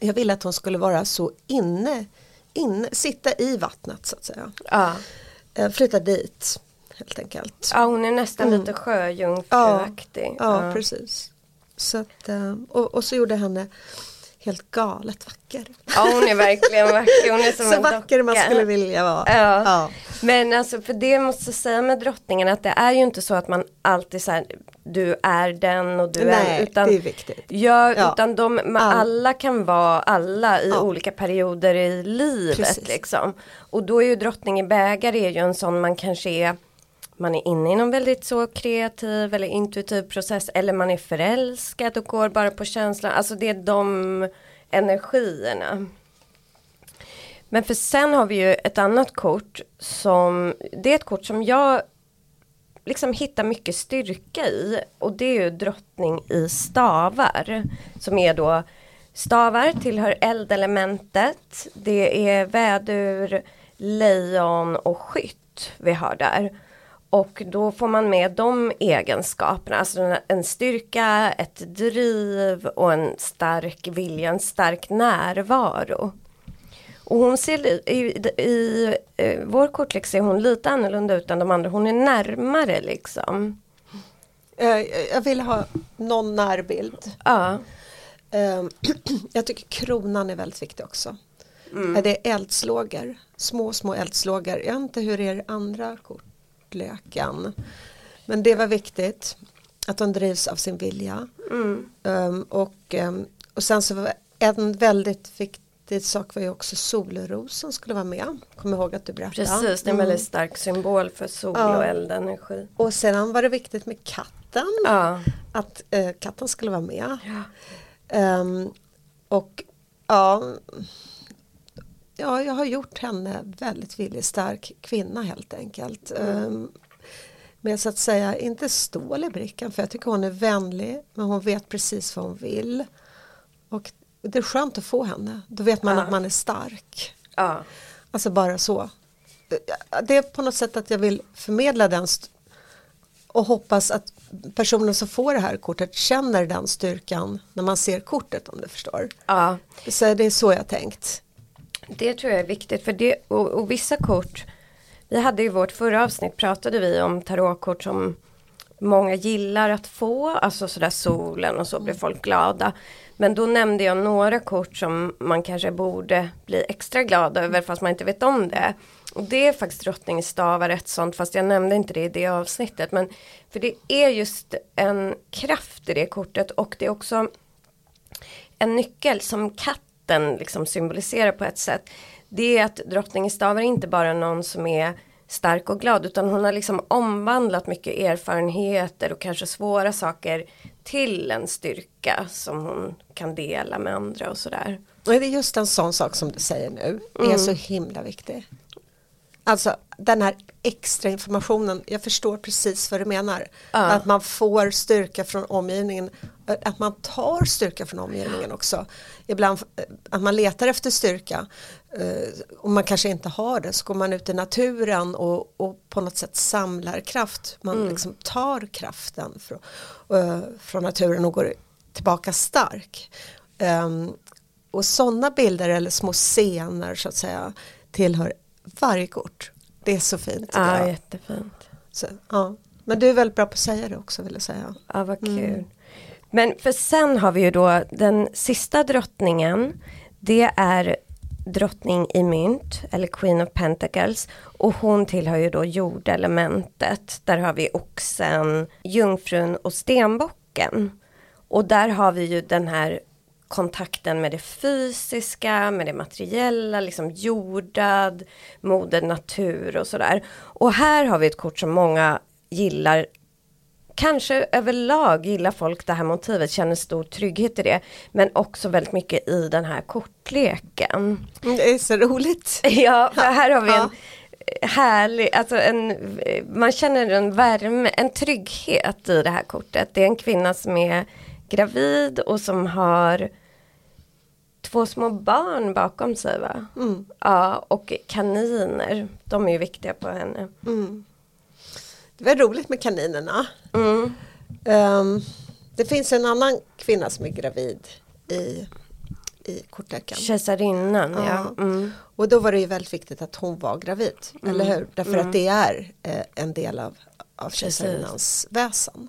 jag ville att hon skulle vara så inne, inne sitta i vattnet så att säga. Ja, Eh, Flytta dit helt enkelt. ja hon är nästan lite sjöjungfruaktig. Ja, precis. Så att, eh, och, och så gjorde henne helt galet vacker. Ja hon är verkligen vacker. Hon är som (laughs) Så en vacker man docka. skulle vilja vara. Ja. Ja. Men alltså för det måste jag säga med drottningen att det är ju inte så att man alltid säger du är den och du Nej, är utan, det är viktigt. Ja, Ja. utan de, man, All- alla kan vara alla i olika perioder i livet Precis. liksom. Och då är ju drottning i bägare är ju en sån man kanske är man är inne i någon väldigt så kreativ eller intuitiv process eller man är förälskad och går bara på känslan. Alltså det är de energierna. Men för sen har vi ju ett annat kort som, det är ett kort som jag liksom hittar mycket styrka i och det är ju drottning i stavar som är då stavar tillhör eldelementet, det är vädur lejon och skytt vi har där. Och då får man med de egenskaperna, alltså en styrka, ett driv och en stark vilja, en stark närvaro. Och hon ser i, i, i eh, vår kortlek ser hon lite annorlunda ut än de andra, hon är närmare liksom. Eh, jag vill ha någon närbild. Ja. Eh, (clears throat) jag tycker kronan är väldigt viktig också. Mm. Det är eldslågor, små små eldslågor. Jag vet inte hur det är i andra kortleken. Men det var viktigt att de drivs av sin vilja. Mm. Um, och, um, och sen så var en väldigt viktig sak var ju också solrosen skulle vara med. Kom ihåg att du berättade. Precis, det är en väldigt mm. stark symbol för sol ja. och eldenergi. Och sedan var det viktigt med katten. Ja. Att uh, katten skulle vara med. Ja. Um, och ja ja, jag har gjort henne väldigt viljestark kvinna helt enkelt. Mm. Um, med så att säga, inte stål i brickan för jag tycker hon är vänlig men hon vet precis vad hon vill. Och det är skönt att få henne, då vet man ja. att man är stark. Ja. Alltså bara så. Det är på något sätt att jag vill förmedla den och hoppas att personen som får det här kortet känner den styrkan när man ser kortet om du förstår. Ja. Så det är så jag tänkt. Det tror jag är viktigt för det och, och vissa kort Vi hade i vårt förra avsnitt pratade vi om tarotkort som Många gillar att få, alltså sådär solen och så blir folk glada. Men då nämnde jag några kort som man kanske borde bli extra glad över fast man inte vet om det. Och det är faktiskt drottningstavar ett sånt fast jag nämnde inte det i det avsnittet. Men för det är just en kraft i det kortet och det är också en nyckel som katt katten liksom symboliserar på ett sätt. Det är att drottningen stavar inte bara någon som är stark och glad utan hon har liksom omvandlat mycket erfarenheter och kanske svåra saker till en styrka som hon kan dela med andra och sådär. Och är det just en sån sak som du säger nu mm. är så himla viktig. Alltså den här extra informationen, jag förstår precis vad du menar. Ja. Att man får styrka från omgivningen, att man tar styrka från omgivningen också. Ibland att man letar efter styrka eh, och man kanske inte har det så går man ut i naturen och, och på något sätt samlar kraft. Man mm. liksom tar kraften från, eh, från naturen och går tillbaka stark. Um, och sådana bilder eller små scener så att säga tillhör varje kort. Det är så fint. Ja, jag. jättefint. Så, ja. Men du är väldigt bra på att säga det också vill jag säga. Ja, vad mm. kul. Mm. Men för sen har vi ju då den sista drottningen. Det är drottning i mynt eller Queen of Pentacles och hon tillhör ju då jordelementet. Där har vi oxen, jungfrun och stenbocken. Och där har vi ju den här kontakten med det fysiska, med det materiella, liksom jordad, moder natur och sådär. Och här har vi ett kort som många gillar Kanske överlag gillar folk det här motivet, känner stor trygghet i det. Men också väldigt mycket i den här kortleken. Det är så roligt. (laughs) Ja, för här har vi en härlig, alltså en, man känner en värme, en trygghet i det här kortet. Det är en kvinna som är gravid och som har två små barn bakom sig va? Mm. Ja, och kaniner. De är ju viktiga på henne. Mm. Det var roligt med kaninerna. Mm. Um, det finns en annan kvinna som är gravid i, i kortleken. Kejsarinnan, ja. ja. Mm. Och då var det ju väldigt viktigt att hon var gravid, mm. eller hur? Därför att mm. det är eh, en del av, av kejsarinnans väsen.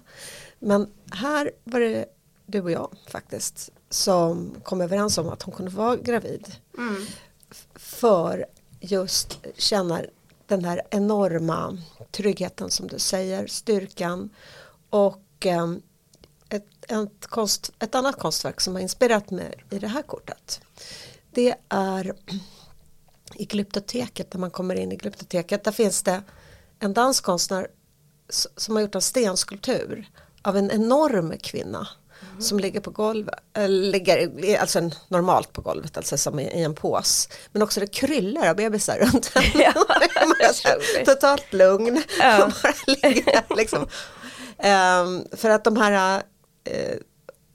Men här var det du och jag faktiskt som kom överens om att hon kunde vara gravid. Mm. För just känna den här enorma tryggheten som du säger, styrkan och eh, ett, ett, konst, ett annat konstverk som har inspirerat mig i det här kortet. Det är (clears throat) i Glyptoteket, när man kommer in i Glyptoteket, där finns det en danskonstnär som har gjort en stenskulptur av en enorm kvinna mm. som ligger på golvet, äh, ligger alltså normalt på golvet, alltså som i, i en pås. Men också det kryllar av bebisar runt (laughs) ja, (laughs) Totalt lugn. Ja. (laughs) ligger, liksom. um, för att de här uh,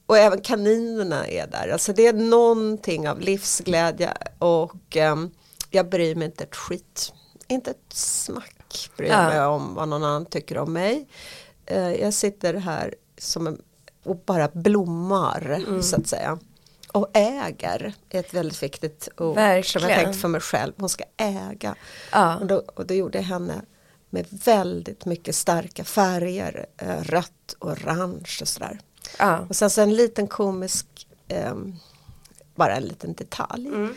och även kaninerna är där. Alltså det är någonting av livsglädje och um, jag bryr mig inte ett skit. Inte ett smack bryr Ja. mig om vad någon annan tycker om mig. Eh, jag sitter här som en, och bara blommar Mm. så att säga. Och äger är ett väldigt viktigt ord som jag Verkligen. tänkt för mig själv. Hon ska äga. Ja. Och, då, och då gjorde jag henne med väldigt mycket starka färger. Eh, rött, orange och sådär. Ja. Och sen så en liten komisk, ehm, bara en liten detalj. Mm.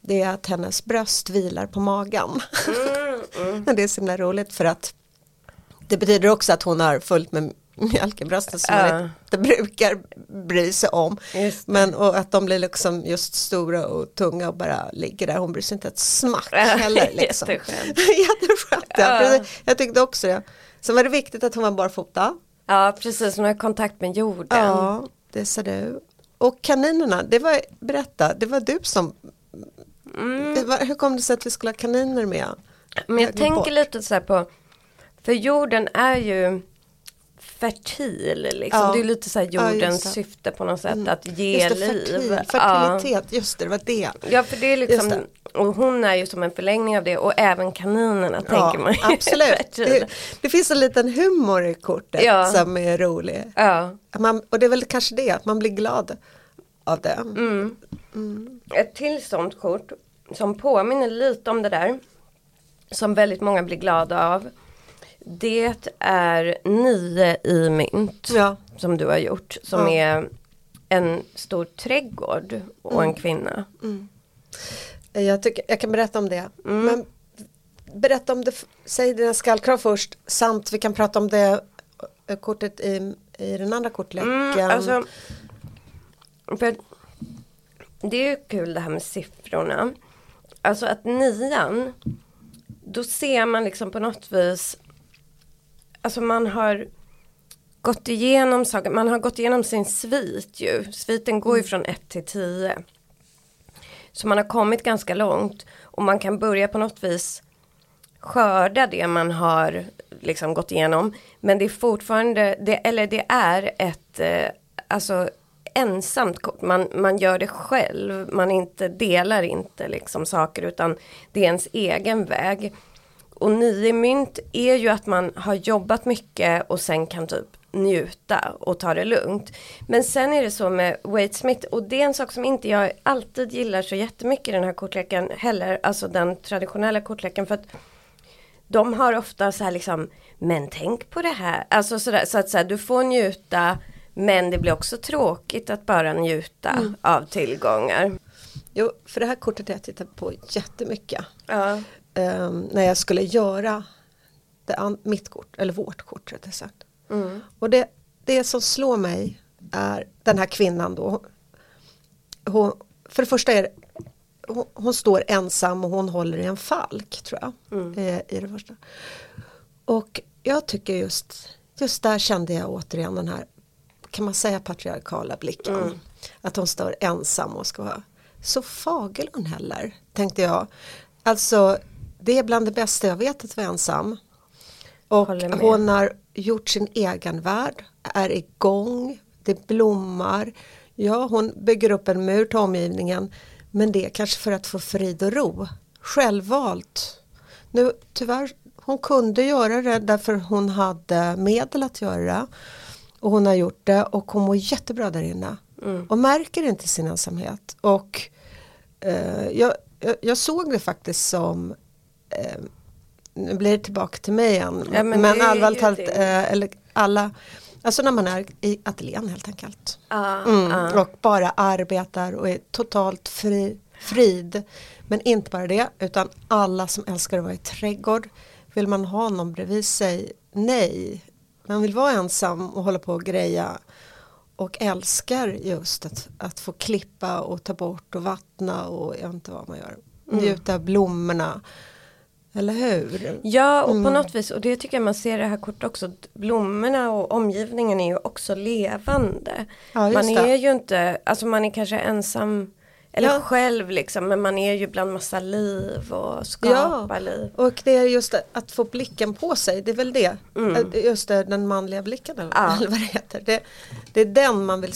Det är att hennes bröst vilar på magen. Mm, mm. (laughs) det är så himla roligt för att det betyder också att hon har fullt med (laughs) mjölk i bröstet som Ja. man inte brukar bry sig om. Men och att de blir liksom just stora och tunga och bara ligger där. Hon bryr sig inte ett smack heller. (laughs) Liksom. jätteskönt. (laughs) Jätteskönt. Ja. Jag tyckte också det. Sen var det viktigt att hon var barfota. Ja precis, hon har kontakt med jorden. Ja, det ser du. Och kaninerna, det var, berätta, det var du som, Mm. var, hur kom det sig att vi skulle ha kaniner med? Men jag Jag tänker bort. lite så här på, för jorden är ju fertil liksom. Ja. Det är lite så Ja, jordens det. syfte på något sätt att ge Just det, liv. fertil, Ja. fertilitet, just det, det var det. Ja för det är liksom, Just och hon är ju som en förlängning av det och även kaninerna tänker man (laughs) absolut. Det, det finns en liten humor i kortet Ja. som är rolig. Ja. Man, och det är väl kanske det, att man blir glad av det. Mm. Ett till sånt kort som påminner lite om det där. Som väldigt många blir glada av. Det är nio i mynt. Ja. Som du har gjort. Som Ja. är en stor trädgård och en kvinna. Jag, tycker, jag kan berätta om det. Mm. Men berätta om det, säg dina skallkrav först samt vi kan prata om det kortet i, i den andra kortleken. Mm, alltså, det är ju kul det här med siffrorna. Alltså att nian, då ser man liksom på något vis, alltså man har gått igenom saker, man har gått igenom sin svit ju. Sviten går ju från 1 till 10. Så man har kommit ganska långt och man kan börja på något vis skörda det man har liksom gått igenom. Men det är fortfarande, det, eller det är ett eh, alltså ensamt kort. Man, man gör det själv, man inte delar inte liksom saker utan det är ens egen väg. Och nio mynt är ju att man har jobbat mycket och sen kan typ njuta och ta det lugnt. Men sen är det så med Wade Smith och det är en sak som inte jag alltid gillar så jättemycket i den här kortleken heller, alltså den traditionella kortleken för att de har ofta så här liksom, men tänk på det här, alltså sådär, så att så här, du får njuta men det blir också tråkigt att bara njuta av tillgångar. Jo, för det här kortet har jag tittat på jättemycket. Ja. Ehm, när jag skulle göra det mitt kort, eller vårt kort rättare sagt. Mm. Och det, det som slår mig är den här kvinnan då. Hon, för det första är hon, hon står ensam och hon håller i en falk tror jag. Mm. eh, I det första. Och jag tycker just, just där kände jag återigen den här, kan man säga patriarkala blicken. Mm. Att hon står ensam och ska vara så fagel hon heller, tänkte jag. Alltså, det är bland det bästa jag vet att vara ensam. Och hon har gjort sin egen värld, är igång, det blommar. Ja, hon bygger upp en mur till omgivningen. Men det är kanske för att få frid och ro. Självvalt. Nu, tyvärr, hon kunde göra det därför hon hade medel att göra det. Och hon har gjort det och hon mår jättebra där inne. Mm. Och märker inte sin ensamhet. Och eh, jag, jag, jag såg det faktiskt som eh, nu blir det tillbaka till mig igen. Ja, men men allvarligt talat, eh, eller alla, alltså när man är i ateljén helt enkelt. Ja, Mm, ja. Och bara arbetar och är totalt fri, frid. Men inte bara det, utan alla som älskar att vara i trädgård. Vill man ha någon bredvid sig? Nej. Man vill vara ensam och hålla på och greja. Och älskar just att, att få klippa och ta bort och vattna och jag vet inte vad man gör. Mm. Njuta av blommorna. Eller hur? Ja och på Mm. något vis och det tycker jag man ser i det här kortet också. Blommorna och omgivningen är ju också levande. Ja, man det. är ju inte, alltså man är kanske ensam eller Ja. själv liksom men man är ju bland massa liv och skapar liv. Och det är just det, att få blicken på sig, det är väl det. Mm. Just det, den manliga blicken eller, Ja. vad det heter. Det, det är den man vill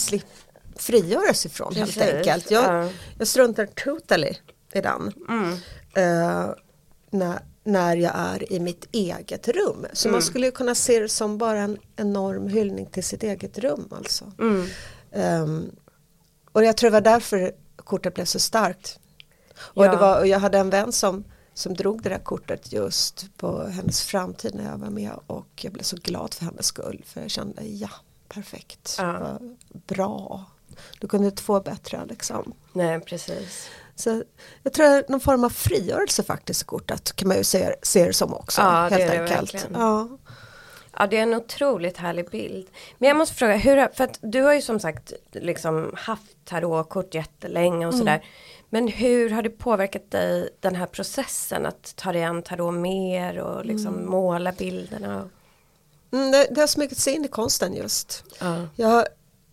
frigöra sig från helt Precis, enkelt. Jag, ja. jag struntar totally i den. Mm. eh, när, när jag är i mitt eget rum. Så man skulle ju kunna se det som bara en enorm hyllning till sitt eget rum alltså. Mm. Ehm, och jag tror det var därför kortet blev så starkt. Och, Ja. det var, och jag hade en vän som, som drog det där kortet just på hennes framtid när jag var med och jag blev så glad för hennes skull för jag kände ja, perfekt, Ja. Bra. Du kunde inte få bättre liksom. Nej, precis. Så jag tror det är någon form av frigörelse faktiskt kortet kan man ju se, se det som också. Ja, det helt är det enkelt. verkligen. Ja. Ja det är en otroligt härlig bild. Men jag måste fråga, hur, för att du har ju som sagt liksom haft tarotkort jättelänge och sådär. Men hur har det påverkat dig den här processen att ta dig an tarot mer och liksom måla bilderna? Mm, det, det har smugit sig in i konsten just. Ja. Ja,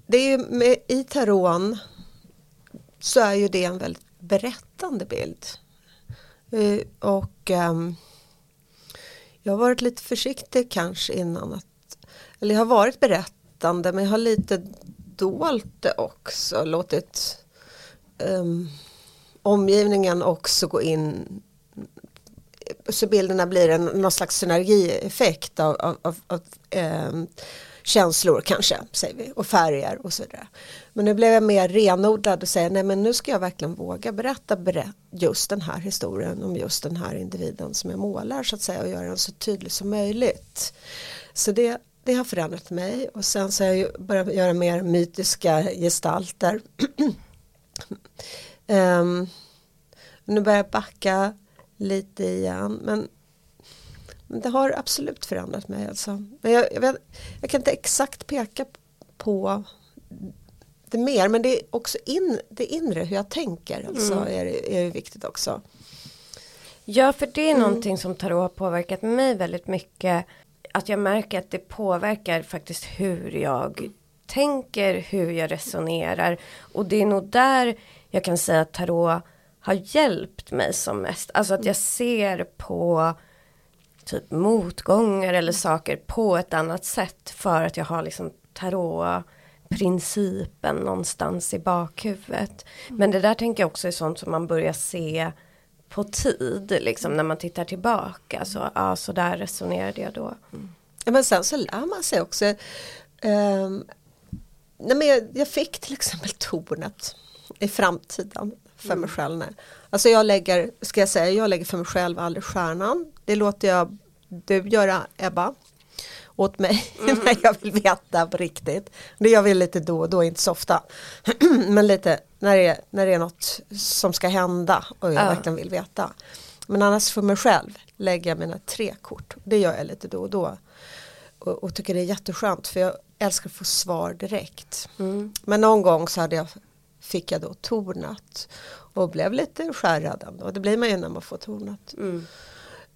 det är ju med, I taron så är ju det en väldigt berättande bild. Eh, och ehm, jag har varit lite försiktig kanske innan att, eller jag har varit berättande men jag har lite dolt det också, låtit um, omgivningen också gå in så bilderna blir en, någon slags synergieffekt av, av, av, av um, känslor kanske, säger vi, och färger och så vidare. Men nu blev jag mer renodlad och säger nej men nu ska jag verkligen våga berätta berä- just den här historien om just den här individen som jag målar så att säga och göra den så tydlig som möjligt. Så det, det har förändrat mig och sen så har jag börjat göra mer mytiska gestalter. um, (clears throat) nu börjar jag backa lite igen men men det har absolut förändrat mig. Alltså. Men jag, jag, vet, jag kan inte exakt peka på det mer men det är också in, det inre hur jag tänker alltså, är, är ju viktigt också. Ja, för det är någonting som tarot har påverkat mig väldigt mycket. Att jag märker att det påverkar faktiskt hur jag tänker, hur jag resonerar. Och det är nog där jag kan säga att tarot har hjälpt mig som mest. Alltså att jag ser på typ motgångar eller saker på ett annat sätt. För att jag har liksom tarotprincipen någonstans i bakhuvudet. Men det där tänker jag också är sånt som man börjar se på tid, liksom när man tittar tillbaka. Så, ja, så där resonerade jag då. Ja, men sen så lär man sig också. ehm, nej, men jag, jag fick till exempel tornet i framtiden för mig själv. Alltså jag lägger, ska jag säga, jag lägger för mig själv aldrig stjärnan. Det låter jag du göra Ebba åt mig (laughs) när jag vill veta på riktigt. Det gör vi lite då och då, inte så ofta. (clears throat) Men lite när det, är, när det är något som ska hända och jag Ja. verkligen vill veta. Men annars för mig själv lägger jag mina tre kort. Det gör jag lite då och då. Och, och tycker det är jätteskönt för jag älskar att få svar direkt. Mm. Men någon gång så hade jag, fick jag då tornat och blev lite skärrad ändå. Det blir man ju när man får tornat. Mm.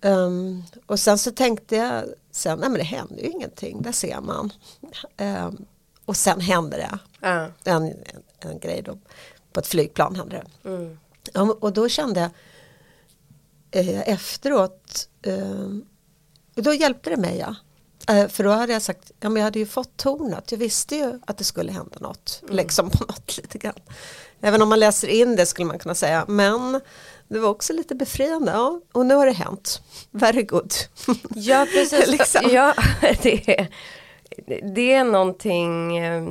Ehm, och sen så tänkte jag, sen, nej men det händer ju ingenting, där ser man. Ehm, och sen hände det, Ja. en, en, en grej då, på ett flygplan hände det. Mm. Ja, och då kände jag eh, efteråt, eh, och då hjälpte det mig ja. Eh, för då hade jag sagt, ja men jag hade ju fått tornet, jag visste ju att det skulle hända något, liksom på något (laughs) lite grann. Även om man läser in det skulle man kunna säga, men det var också lite befriande, ja, och nu har det hänt, very good. (laughs) Ja, precis. (laughs) Liksom. Ja, (laughs) det, är, det är någonting eh,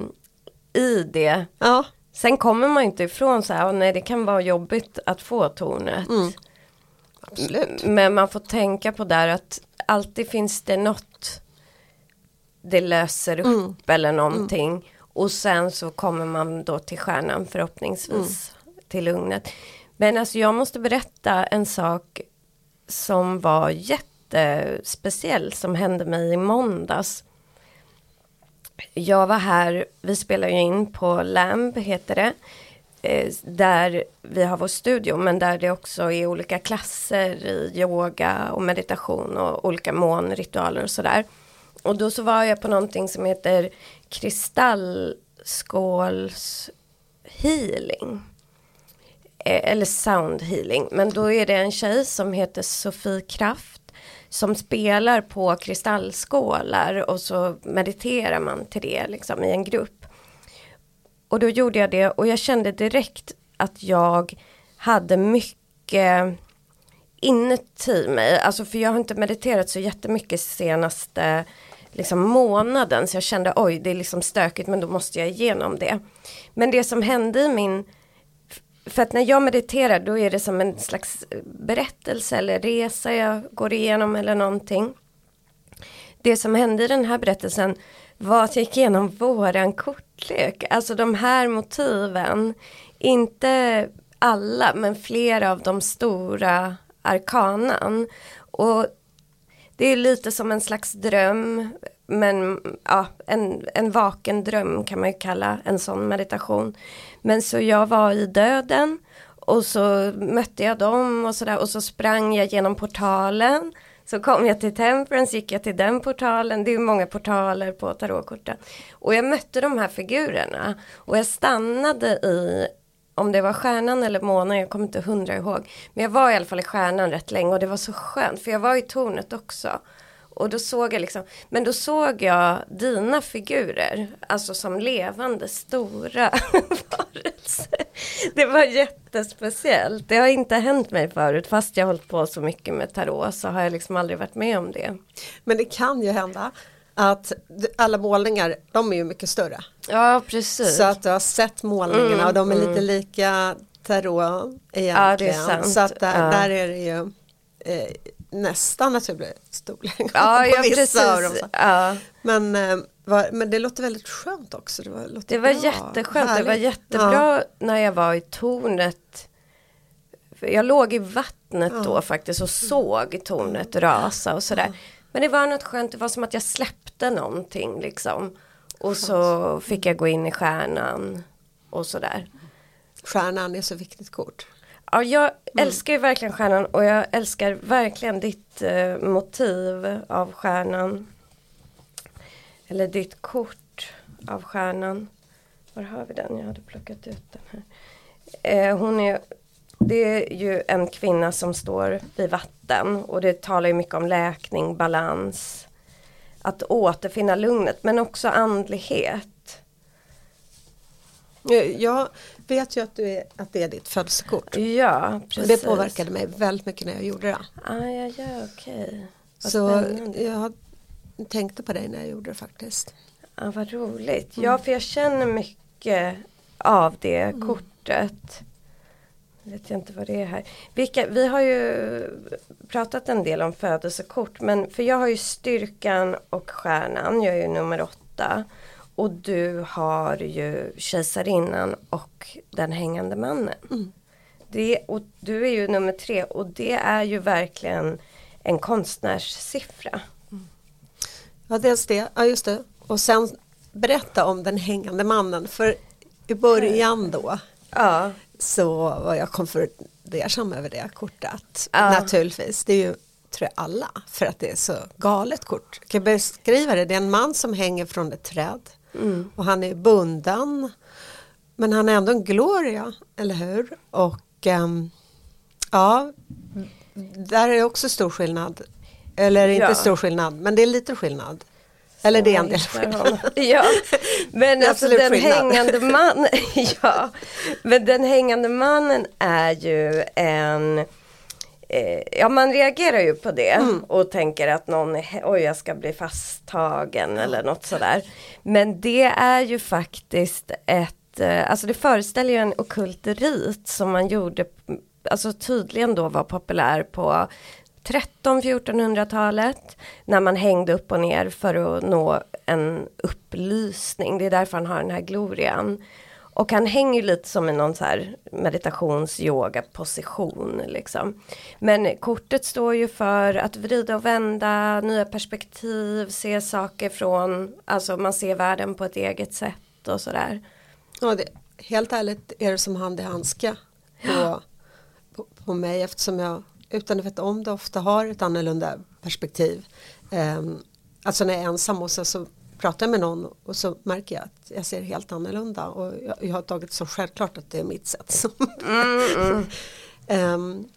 i det. ja, Sen kommer man inte ifrån så här, "Åh, nej det kan vara jobbigt att få tornet. Mm. absolut. Men man får tänka på där att alltid finns det något det löser upp Mm. eller någonting. Och sen så kommer man då till stjärnan förhoppningsvis till lugnet. Men alltså jag måste berätta en sak som var jättespeciell som hände mig i måndags. Jag var här, vi spelar ju in på Lamb heter det. eh, Där vi har vår studio men där det också är olika klasser i yoga och meditation och olika månritualer och sådär. Och då så var jag på någonting som heter kristallskåls healing. Eh, eller sound healing. Men då är det en tjej som heter Sofie Kraft. Som spelar på kristallskålar och så mediterar man till det liksom i en grupp. Och då gjorde jag det och jag kände direkt att jag hade mycket inuti mig, alltså för jag har inte mediterat så jättemycket senaste liksom månaden så jag kände oj det är liksom stökigt men då måste jag igenom det. Men det som hände i min för att när jag mediterar då är det som en slags berättelse eller resa jag går igenom eller någonting. Det som hände i den här berättelsen var att jag gick igenom våran kortlek, alltså de här motiven. Inte alla men flera av de stora arkanan. Och det är lite som en slags dröm, men ja, en, en vaken dröm kan man ju kalla en sån meditation. Men så jag var i döden och så mötte jag dem och sådär och så sprang jag genom portalen. Så kom jag till Temperance, gick jag till den portalen, det är många portaler på tarotkorten. Och jag mötte de här figurerna och jag stannade i om det var stjärnan eller månen, jag kommer inte hundra ihåg. Men jag var i alla fall i stjärnan rätt länge och det var så skönt för jag var i tornet också. Och då såg jag liksom, men då såg jag dina figurer, alltså som levande stora (laughs) varelser. Det var jättespeciellt, det har inte hänt mig förut, fast jag har hållit på så mycket med tarot så har jag liksom aldrig varit med om det. Men det kan ju hända att alla målningar, de är ju mycket större. Ja, precis. Så att du har sett målningarna mm, och de är mm. lite lika tarot egentligen. Ja, så att där, ja. där är det ju eh, nästan naturlig storlek ja, på ja, vissa av dem. Ja. Men, eh, var, men det låter väldigt skönt också. Det var, det var jätteskönt, Härligt. det var jättebra ja. när jag var i tornet. Jag låg i vattnet då faktiskt och såg tornet rasa och sådär. Men det var något skönt, det var som att jag släppte någonting liksom. Och så fick jag gå in i stjärnan och sådär. Stjärnan är så viktigt kort. Ja, jag mm. älskar ju verkligen stjärnan och jag älskar verkligen ditt eh, motiv av stjärnan. Eller ditt kort av stjärnan. Var har vi den? Jag hade plockat ut den här. Eh, hon är, det är ju en kvinna som står vid vatten och det talar ju mycket om läkning, balans. Att återfinna lugnet men också andlighet. Jag vet ju att, du är, att det är ditt födelsekort. Ja, precis. det påverkade mig väldigt mycket när jag gjorde det. Ah, ja, ja, okej. Så jag tänkte på dig när jag gjorde det faktiskt. Ja, vad roligt. Mm. Ja, för jag känner mycket av det mm. kortet. Vet jag inte vad det är här. Vilka, vi har ju pratat en del om födelsekort men för jag har ju styrkan och stjärnan, jag är ju nummer åtta. Och du har ju kejsarinnan och den hängande mannen. Mm. Det, och du är ju nummer tre och det är ju verkligen en konstnärssiffra. Mm. Ja dels det, ja just det. Och sen berätta om den hängande mannen för i början då ja. Så var jag konfundersam över det kortet. Ja. Naturligtvis, det är ju tror jag alla för att det är så galet kort. Jag kan beskriva det, det är en man som hänger från ett träd Mm. Och han är bunden. Men han är ändå en gloria, eller hur? Och um, ja, där är också stor skillnad. Eller inte ja. stor skillnad, men det är lite skillnad. Eller det är en del skillnad. (laughs) Ja, men alltså den skillnad. hängande mannen, (laughs) ja, men den hängande mannen är ju en eh, ja man reagerar ju på det mm. och tänker att någon, oj jag ska bli fasttagen eller något sådär. Men det är ju faktiskt ett, eh, alltså det föreställer ju en okult rit som man gjorde, alltså tydligen då var populär på 13-1400-talet när man hängde upp och ner för att nå en upplysning. Det är därför han har den här glorian. Och han hänger lite som i någon så här meditations yoga position liksom. Men kortet står ju för att vrida och vända, nya perspektiv, se saker från, alltså man ser världen på ett eget sätt och sådär. Ja, det, helt ärligt är det som hand i handske på, på, på, mig eftersom jag utan att veta om det ofta har ett annorlunda perspektiv. Um, alltså när jag är ensam och så, så pratar med någon och så märker jag att jag ser helt annorlunda och jag, jag har tagit så självklart att det är mitt sätt. Mm, mm. um,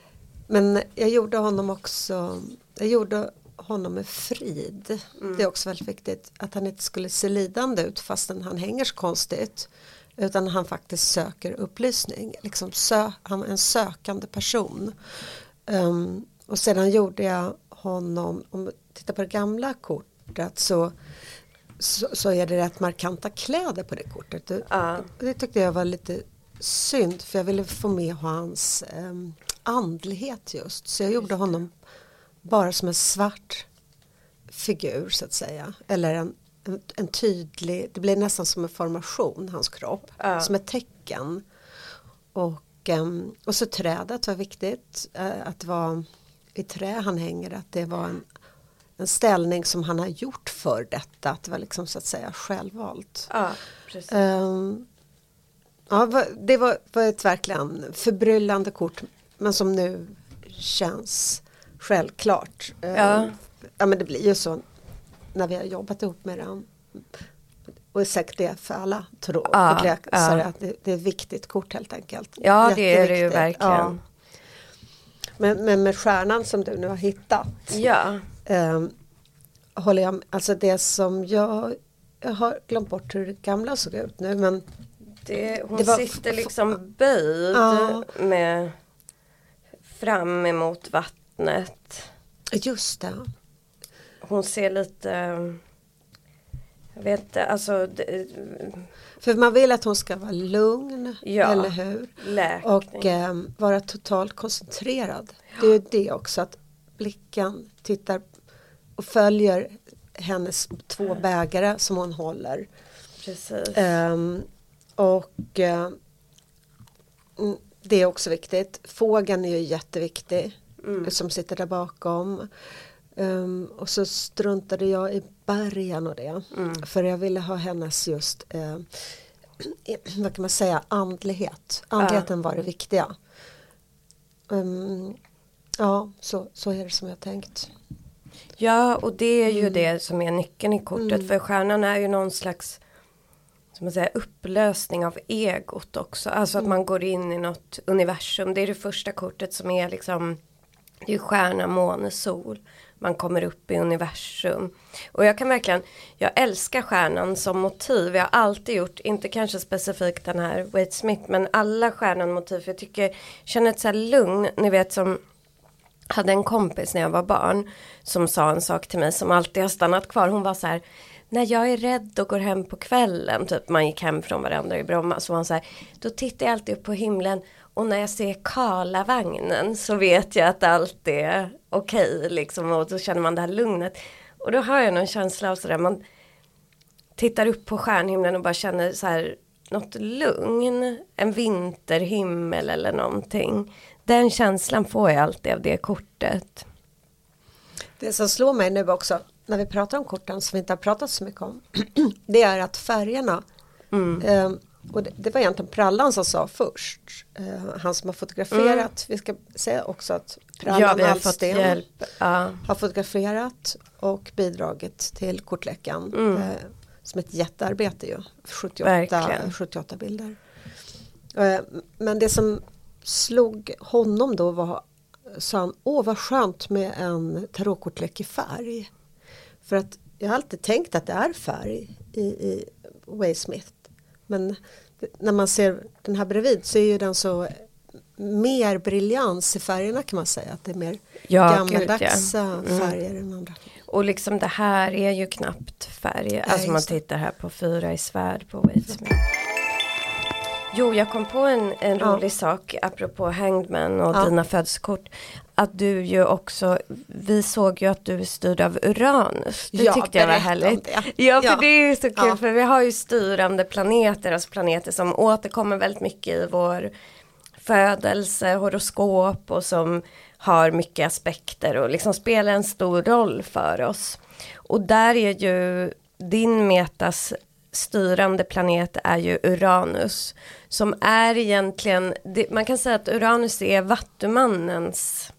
(laughs) men jag gjorde honom också, jag gjorde honom med frid. Mm. Det är också väldigt viktigt att han inte skulle se lidande ut fastän han hänger så konstigt. Utan han faktiskt söker upplysning. Liksom sö han är en sökande person. Um, och sedan gjorde jag honom, om vi tittar på det gamla kortet så, så, så, är det rätt markanta kläder på det kortet. Det, Ja. det tyckte jag var lite synd för jag ville få med hans um, andlighet just. Så jag gjorde honom bara som en svart figur så att säga. Eller en, en, en tydlig, det blir nästan som en formation, hans kropp. Ja. Som ett tecken. Och, ehm, och så trädet var viktigt. eh, att det var i trä han hänger. Att det var en, en ställning som han har gjort för detta. Att det var liksom så att säga självvalt. Ja, precis. Ehm, ja, det var, var ett verkligen förbryllande kort. Men som nu känns självklart. Ehm, Ja. ja men det blir ju så när vi har jobbat ihop med den. Och säkert det för alla tror Ja, ja. att det, det är ett viktigt kort helt enkelt. Ja det är det ju verkligen. ja. Men, men med stjärnan som du nu har hittat. Ja. ehm, håller jag Alltså det som jag, jag har glömt bort hur det gamla såg ut nu men Det, hon Det var- sitter liksom böjd Ja. med fram emot vattnet. just det. Hon ser lite jag vet inte, alltså det, För man vill att hon ska vara lugn, Ja. eller hur? läkning. Och eh, vara totalt koncentrerad. Det är ju det också att blicken tittar och följer hennes två bägare som hon håller. Precis. Ehm, och mm, det är också viktigt. Fågeln är ju jätteviktig Mm. som sitter där bakom. Ehm, och så struntade jag i bergen och det. Mm. För jag ville ha hennes just, eh, (clears throat) vad kan man säga, andlighet. Andligheten var det viktiga. Ehm, ja, så, så är det som jag tänkt. Ja och det är ju Mm. det som är nyckeln i kortet för stjärnan är ju någon slags som man säger, upplösning av egot också. Alltså att Mm. man går in i något universum. Det är det första kortet som är liksom Det är stjärna, måne, sol. Man kommer upp i universum. Och jag kan verkligen, jag älskar stjärnan som motiv. Jag har alltid gjort, inte kanske specifikt den här Wade Smith, men alla stjärnan motiv. Jag tycker, känner ett så här lugn, ni vet som hade en kompis när jag var barn som sa en sak till mig som alltid har stannat kvar. Hon var så här, när jag är rädd och går hem på kvällen, typ man gick hem från varandra i Bromma, så var hon så här, då tittar jag alltid upp på himlen och när jag ser Karlavagnen så vet jag att allt är okej liksom och då känner man det här lugnet. Och då har jag någon känsla av sådär, man tittar upp på stjärnhimlen och bara känner så här något lugn, en vinterhimmel eller någonting. Den känslan får jag alltid av det kortet. Det som slår mig nu också när vi pratar om korten som vi inte har pratat så mycket om. (clears throat) det är att färgerna Mm. eh, och det, det var egentligen Prallan som sa först. Eh, han som har fotograferat. Vi ska säga också att Prallan Mm. Ja, vi har har fotograferat och bidragit till kortläckan. Mm. Eh, som ett jättearbete ju. 78, Verkligen. 78 bilder. Eh, men det som slog honom då var, sa han, åh vad skönt med en tarotkortlek i färg. För att jag har alltid tänkt att det är färg i, i Way Smith. Men när man ser den här bredvid så är ju den så mer briljans i färgerna kan man säga. Att det är mer Ja, gammaldags ja. Mm. färger än andra. Och liksom det här är ju knappt färg. Alltså man tittar här på fyra i svärd på Waitsmith. Jo, jag kom på en, en Ja. rolig sak apropå Hangman och Ja. dina födelsekort. Att du ju också, vi såg ju att du är styrd av Uranus. Det Ja, tyckte jag var härligt. det. Ja, för Ja. det är ju så kul för vi har ju styrande planeter, alltså planeter som återkommer väldigt mycket i vår födelse, horoskop och som har mycket aspekter och liksom spelar en stor roll för oss. Och där är ju din metas styrande planet är ju Uranus. Som är egentligen, det, man kan säga att Uranus är vattumannens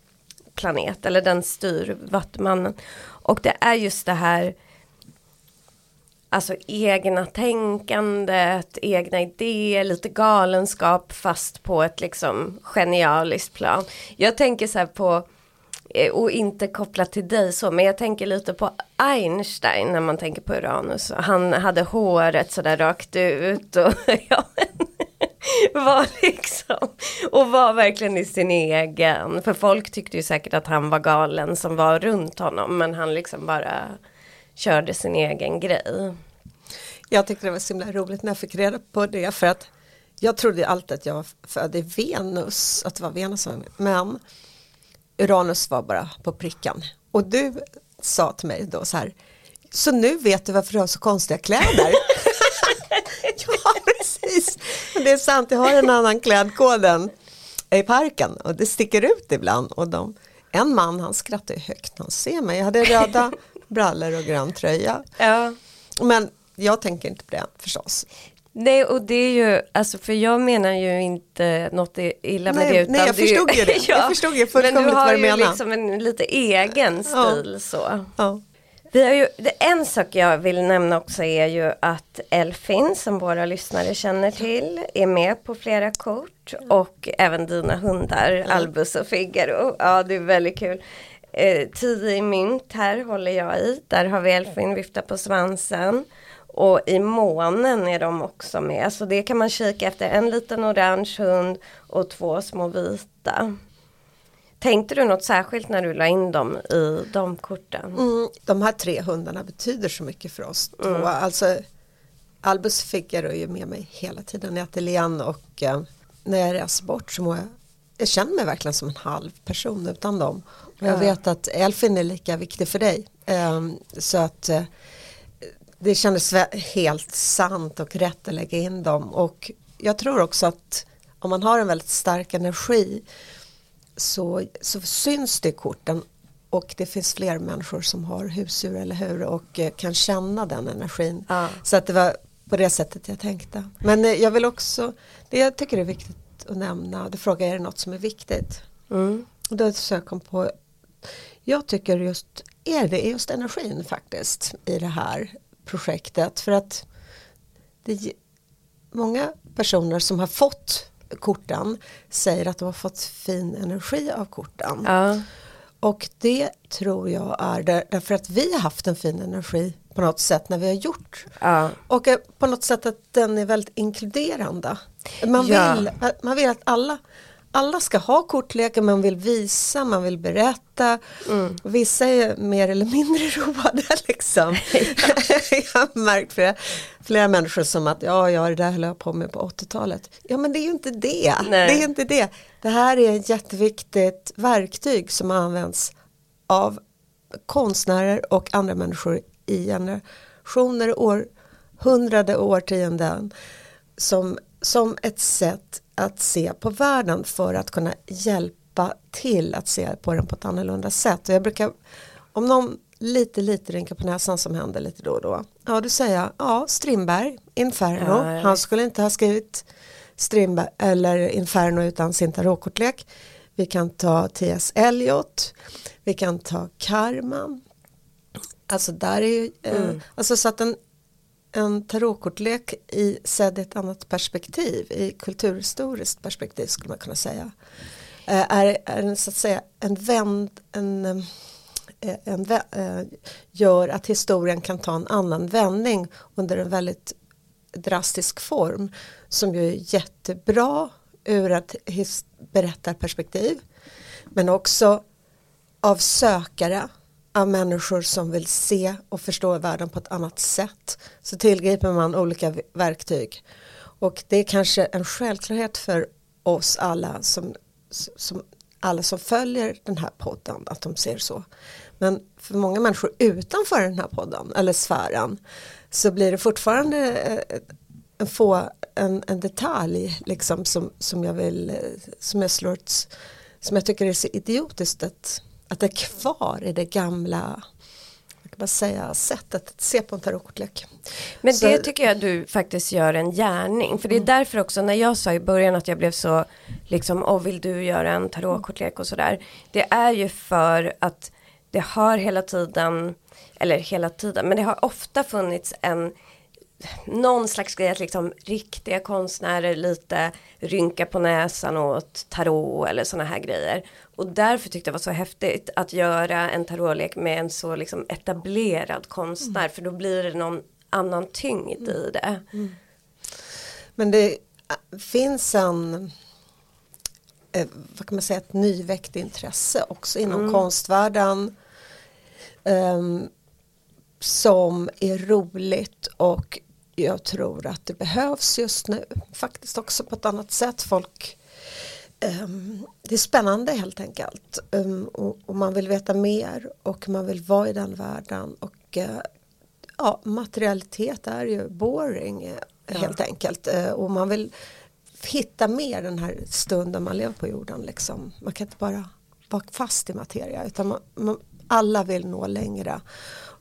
planet, eller den styr vattumannen. Och det är just det här Alltså egna tänkandet, egna idéer, lite galenskap fast på ett liksom genialiskt plan. Jag tänker så här på, Eh, och inte kopplat till dig så, men jag tänker lite på Einstein när man tänker på Uranus. Han hade håret sådär rakt ut och (laughs) ja, var liksom, och var verkligen i sin egen. För folk tyckte ju säkert att han var galen som var runt honom. Men han liksom bara körde sin egen grej. Jag tyckte det var så himla roligt när jag fick reda på det för att jag trodde alltid att jag var född i Venus, att det var Venus men Uranus var bara på prickan. Och du sa till mig då så här, så nu vet du varför du har så konstiga kläder. (laughs) ja, precis. Det är sant, jag har en annan klädkod än i parken och det sticker ut ibland. Och de, en man han skrattar högt när han ser mig. Jag hade röda (laughs) brallor och grön tröja. Ja. Men jag tänker inte på det förstås. Nej och det är ju, alltså för jag menar ju inte något illa med nej, det. Utan nej jag förstod ju det. (laughs) ja, jag förstod ju fullkomligt vad du menar. Men du har ju liksom en lite egen stil ja. så. Ja. Vi har ju, en sak jag vill nämna också är ju att Elfin som våra lyssnare känner till är med på flera kort och även dina hundar mm. Albus och Figaro. Ja det är väldigt kul. Eh, tio i mynt här håller jag i. Där har vi Elfin vifta på svansen. Och i månen är de också med. Så det kan man kika efter. En liten orange hund och två små vita. Tänkte du något särskilt när du la in dem i de korten? Mm, de här tre hundarna betyder så mycket för oss. Mm. Alltså, Albus Figaro är ju med mig hela tiden i ateljén och eh, när jag reser bort så mår jag, jag känner mig verkligen som en halv person utan dem. Och jag ja. vet att Elfin är lika viktig för dig. Eh, så att eh, det kändes helt sant och rätt att lägga in dem och jag tror också att om man har en väldigt stark energi så, så syns det i korten och det finns fler människor som har husdjur eller hur och eh, kan känna den energin. Ja. Så att det var på det sättet jag tänkte. Men eh, jag vill också, det jag tycker är viktigt att nämna, du frågar är det något som är viktigt? Mm. Då söker jag på, jag tycker just, är det just energin faktiskt i det här projektet för att det är många personer som har fått korten säger att de har fått fin energi av korten. Ja. Och det tror jag är där, därför att vi har haft en fin energi på något sätt när vi har gjort. Ja. Och eh, på något sätt att den är väldigt inkluderande. Man, Ja. vill, man vill att alla, alla ska ha kortlekar, man vill visa, man vill berätta. Mm. Vissa är mer eller mindre (laughs) roade liksom. (laughs) jag har märkt flera, flera människor som att ja, ja, det där höll jag på med på 80-talet. Ja, men det är ju inte det. Nej. Det är inte det. Det här är ett jätteviktigt verktyg som används av konstnärer och andra människor i generationer, århundrade och årtionden som, som ett sätt att se på världen för att kunna hjälpa till att se på den på ett annorlunda sätt. Och jag brukar, om någon lite lite rynkar på näsan som händer lite då och då. Ja, då säger ja, Strindberg, Inferno, Ja, ja. han skulle inte ha skrivit Strindberg eller Inferno utan sin tarotkortlek. Vi kan ta T.S. Eliot, vi kan ta Karma. Alltså där är ju, eh, Mm. alltså så att en, en tarotkortlek i sedd i ett annat perspektiv, i kulturhistoriskt perspektiv skulle man kunna säga. Eh, är, är en, så att säga en vänd, en, eh, eh en, eh, gör att historien kan ta en annan vändning under en väldigt drastisk form som ju är jättebra ur ett his- berättarperspektiv men också av sökare av människor som vill se och förstå världen på ett annat sätt. Så tillgriper man olika verktyg. Och det är kanske en självklarhet för oss alla som, som alla som följer den här podden att de ser så. Men för många människor utanför den här podden eller sfären så blir det fortfarande eh, en, få, en, en detalj liksom som, som jag vill eh, som jag slår ett, som jag tycker är så idiotiskt att, att det är kvar i det gamla man säga, sättet att se på en tarotkortlek. Men Så- det tycker jag du faktiskt gör en gärning. För det är därför också när jag sa i början att jag blev så liksom, åh vill du göra en tarotkortlek och sådär. Det är ju för att det har hela tiden, eller hela tiden, men det har ofta funnits en någon slags grej att liksom riktiga konstnärer lite rynka på näsan åt tarot eller sådana här grejer. Och därför tyckte jag det var så häftigt att göra en tarotlek med en så liksom etablerad konstnär för då blir det någon annan tyngd i det. Men det, finns en eh, vad kan man säga, ett nyväckt intresse också inom mm. konstvärlden um, som är roligt och jag tror att det behövs just nu faktiskt också på ett annat sätt. Folk um, det är spännande helt enkelt um, och, och, man vill veta mer och man vill vara i den världen och uh, ja, materialitet är ju boring uh, ja. helt enkelt uh, och man vill hitta mer den här stunden man lever på jorden liksom. Man kan inte bara vara fast i materia utan man, man, alla vill nå längre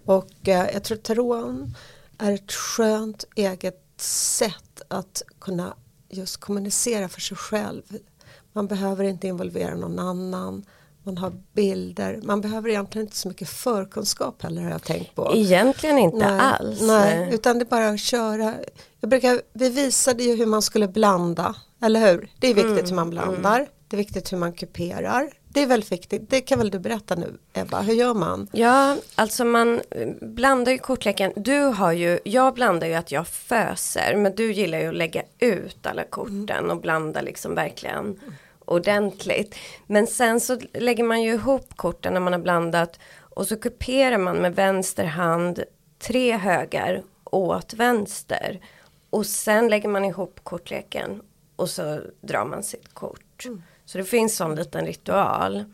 och jag tror taroten är ett skönt eget sätt att kunna just kommunicera för sig själv. Man behöver inte involvera någon annan. Man har bilder. Man behöver egentligen inte så mycket förkunskap heller har jag tänkt på. Egentligen inte nej, alls. Nej, utan det är bara att köra. Jag brukar, vi visade ju hur man skulle blanda, eller hur? Det är viktigt mm, hur man blandar. Mm. Det är viktigt hur man kuperar det är väldigt viktigt. Det kan väl du berätta nu Ebba, hur gör man? Ja, alltså man blandar ju kortleken. Du har ju, jag blandar ju att jag föser, men du gillar ju att lägga ut alla korten mm. och blanda liksom verkligen ordentligt. Men sen så lägger man ju ihop korten när man har blandat och så kuperar man med vänster hand tre högar åt vänster. Och sen lägger man ihop kortleken och så drar man sitt kort. Mm. Så det finns sån liten ritual.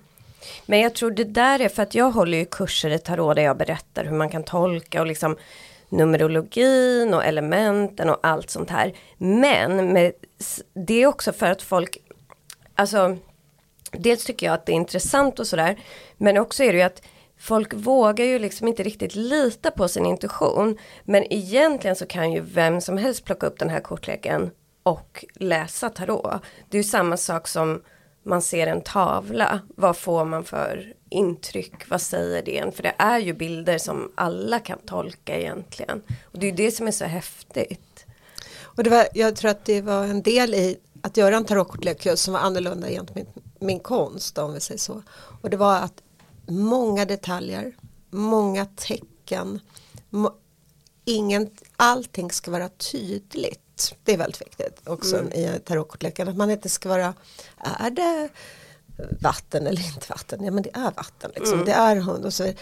Men jag tror det där är för att jag håller ju kurser i tarot där jag berättar hur man kan tolka och liksom numerologin och elementen och allt sånt här. Men med, det är också för att folk, alltså dels tycker jag att det är intressant och sådär, men också är det ju att folk vågar ju liksom inte riktigt lita på sin intuition. Men egentligen så kan ju vem som helst plocka upp den här kortleken och läsa tarot. Det är ju samma sak som man ser en tavla, vad får man för intryck, vad säger det För det är ju bilder som alla kan tolka egentligen. Och det är ju det som är så häftigt. Och det var, jag tror att det var en del i att göra en tarotkortlek som var annorlunda gentemot min, min konst om vi säger så. Och det var att många detaljer, många tecken, må, ingen, allting ska vara tydligt det är väldigt viktigt också mm. i tarotkortleken. Att man inte ska vara, är det vatten eller inte vatten? Ja men det är vatten liksom. Mm. Det är hund och så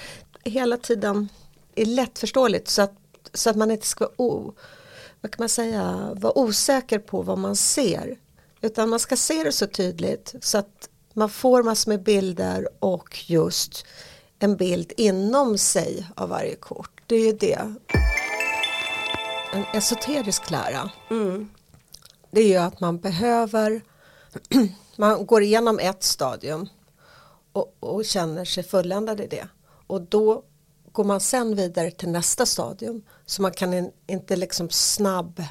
hela tiden är lättförståeligt så att, så att man inte ska vara, o, vad kan man säga, vara osäker på vad man ser. Utan man ska se det så tydligt så att man får massor med bilder och just en bild inom sig av varje kort. Det är ju det en esoterisk lära. Mm. Det är ju att man behöver, (clears throat) man går igenom ett stadium och, och känner sig fulländad i det. Och då går man sen vidare till nästa stadium. Så man kan in, inte liksom snabb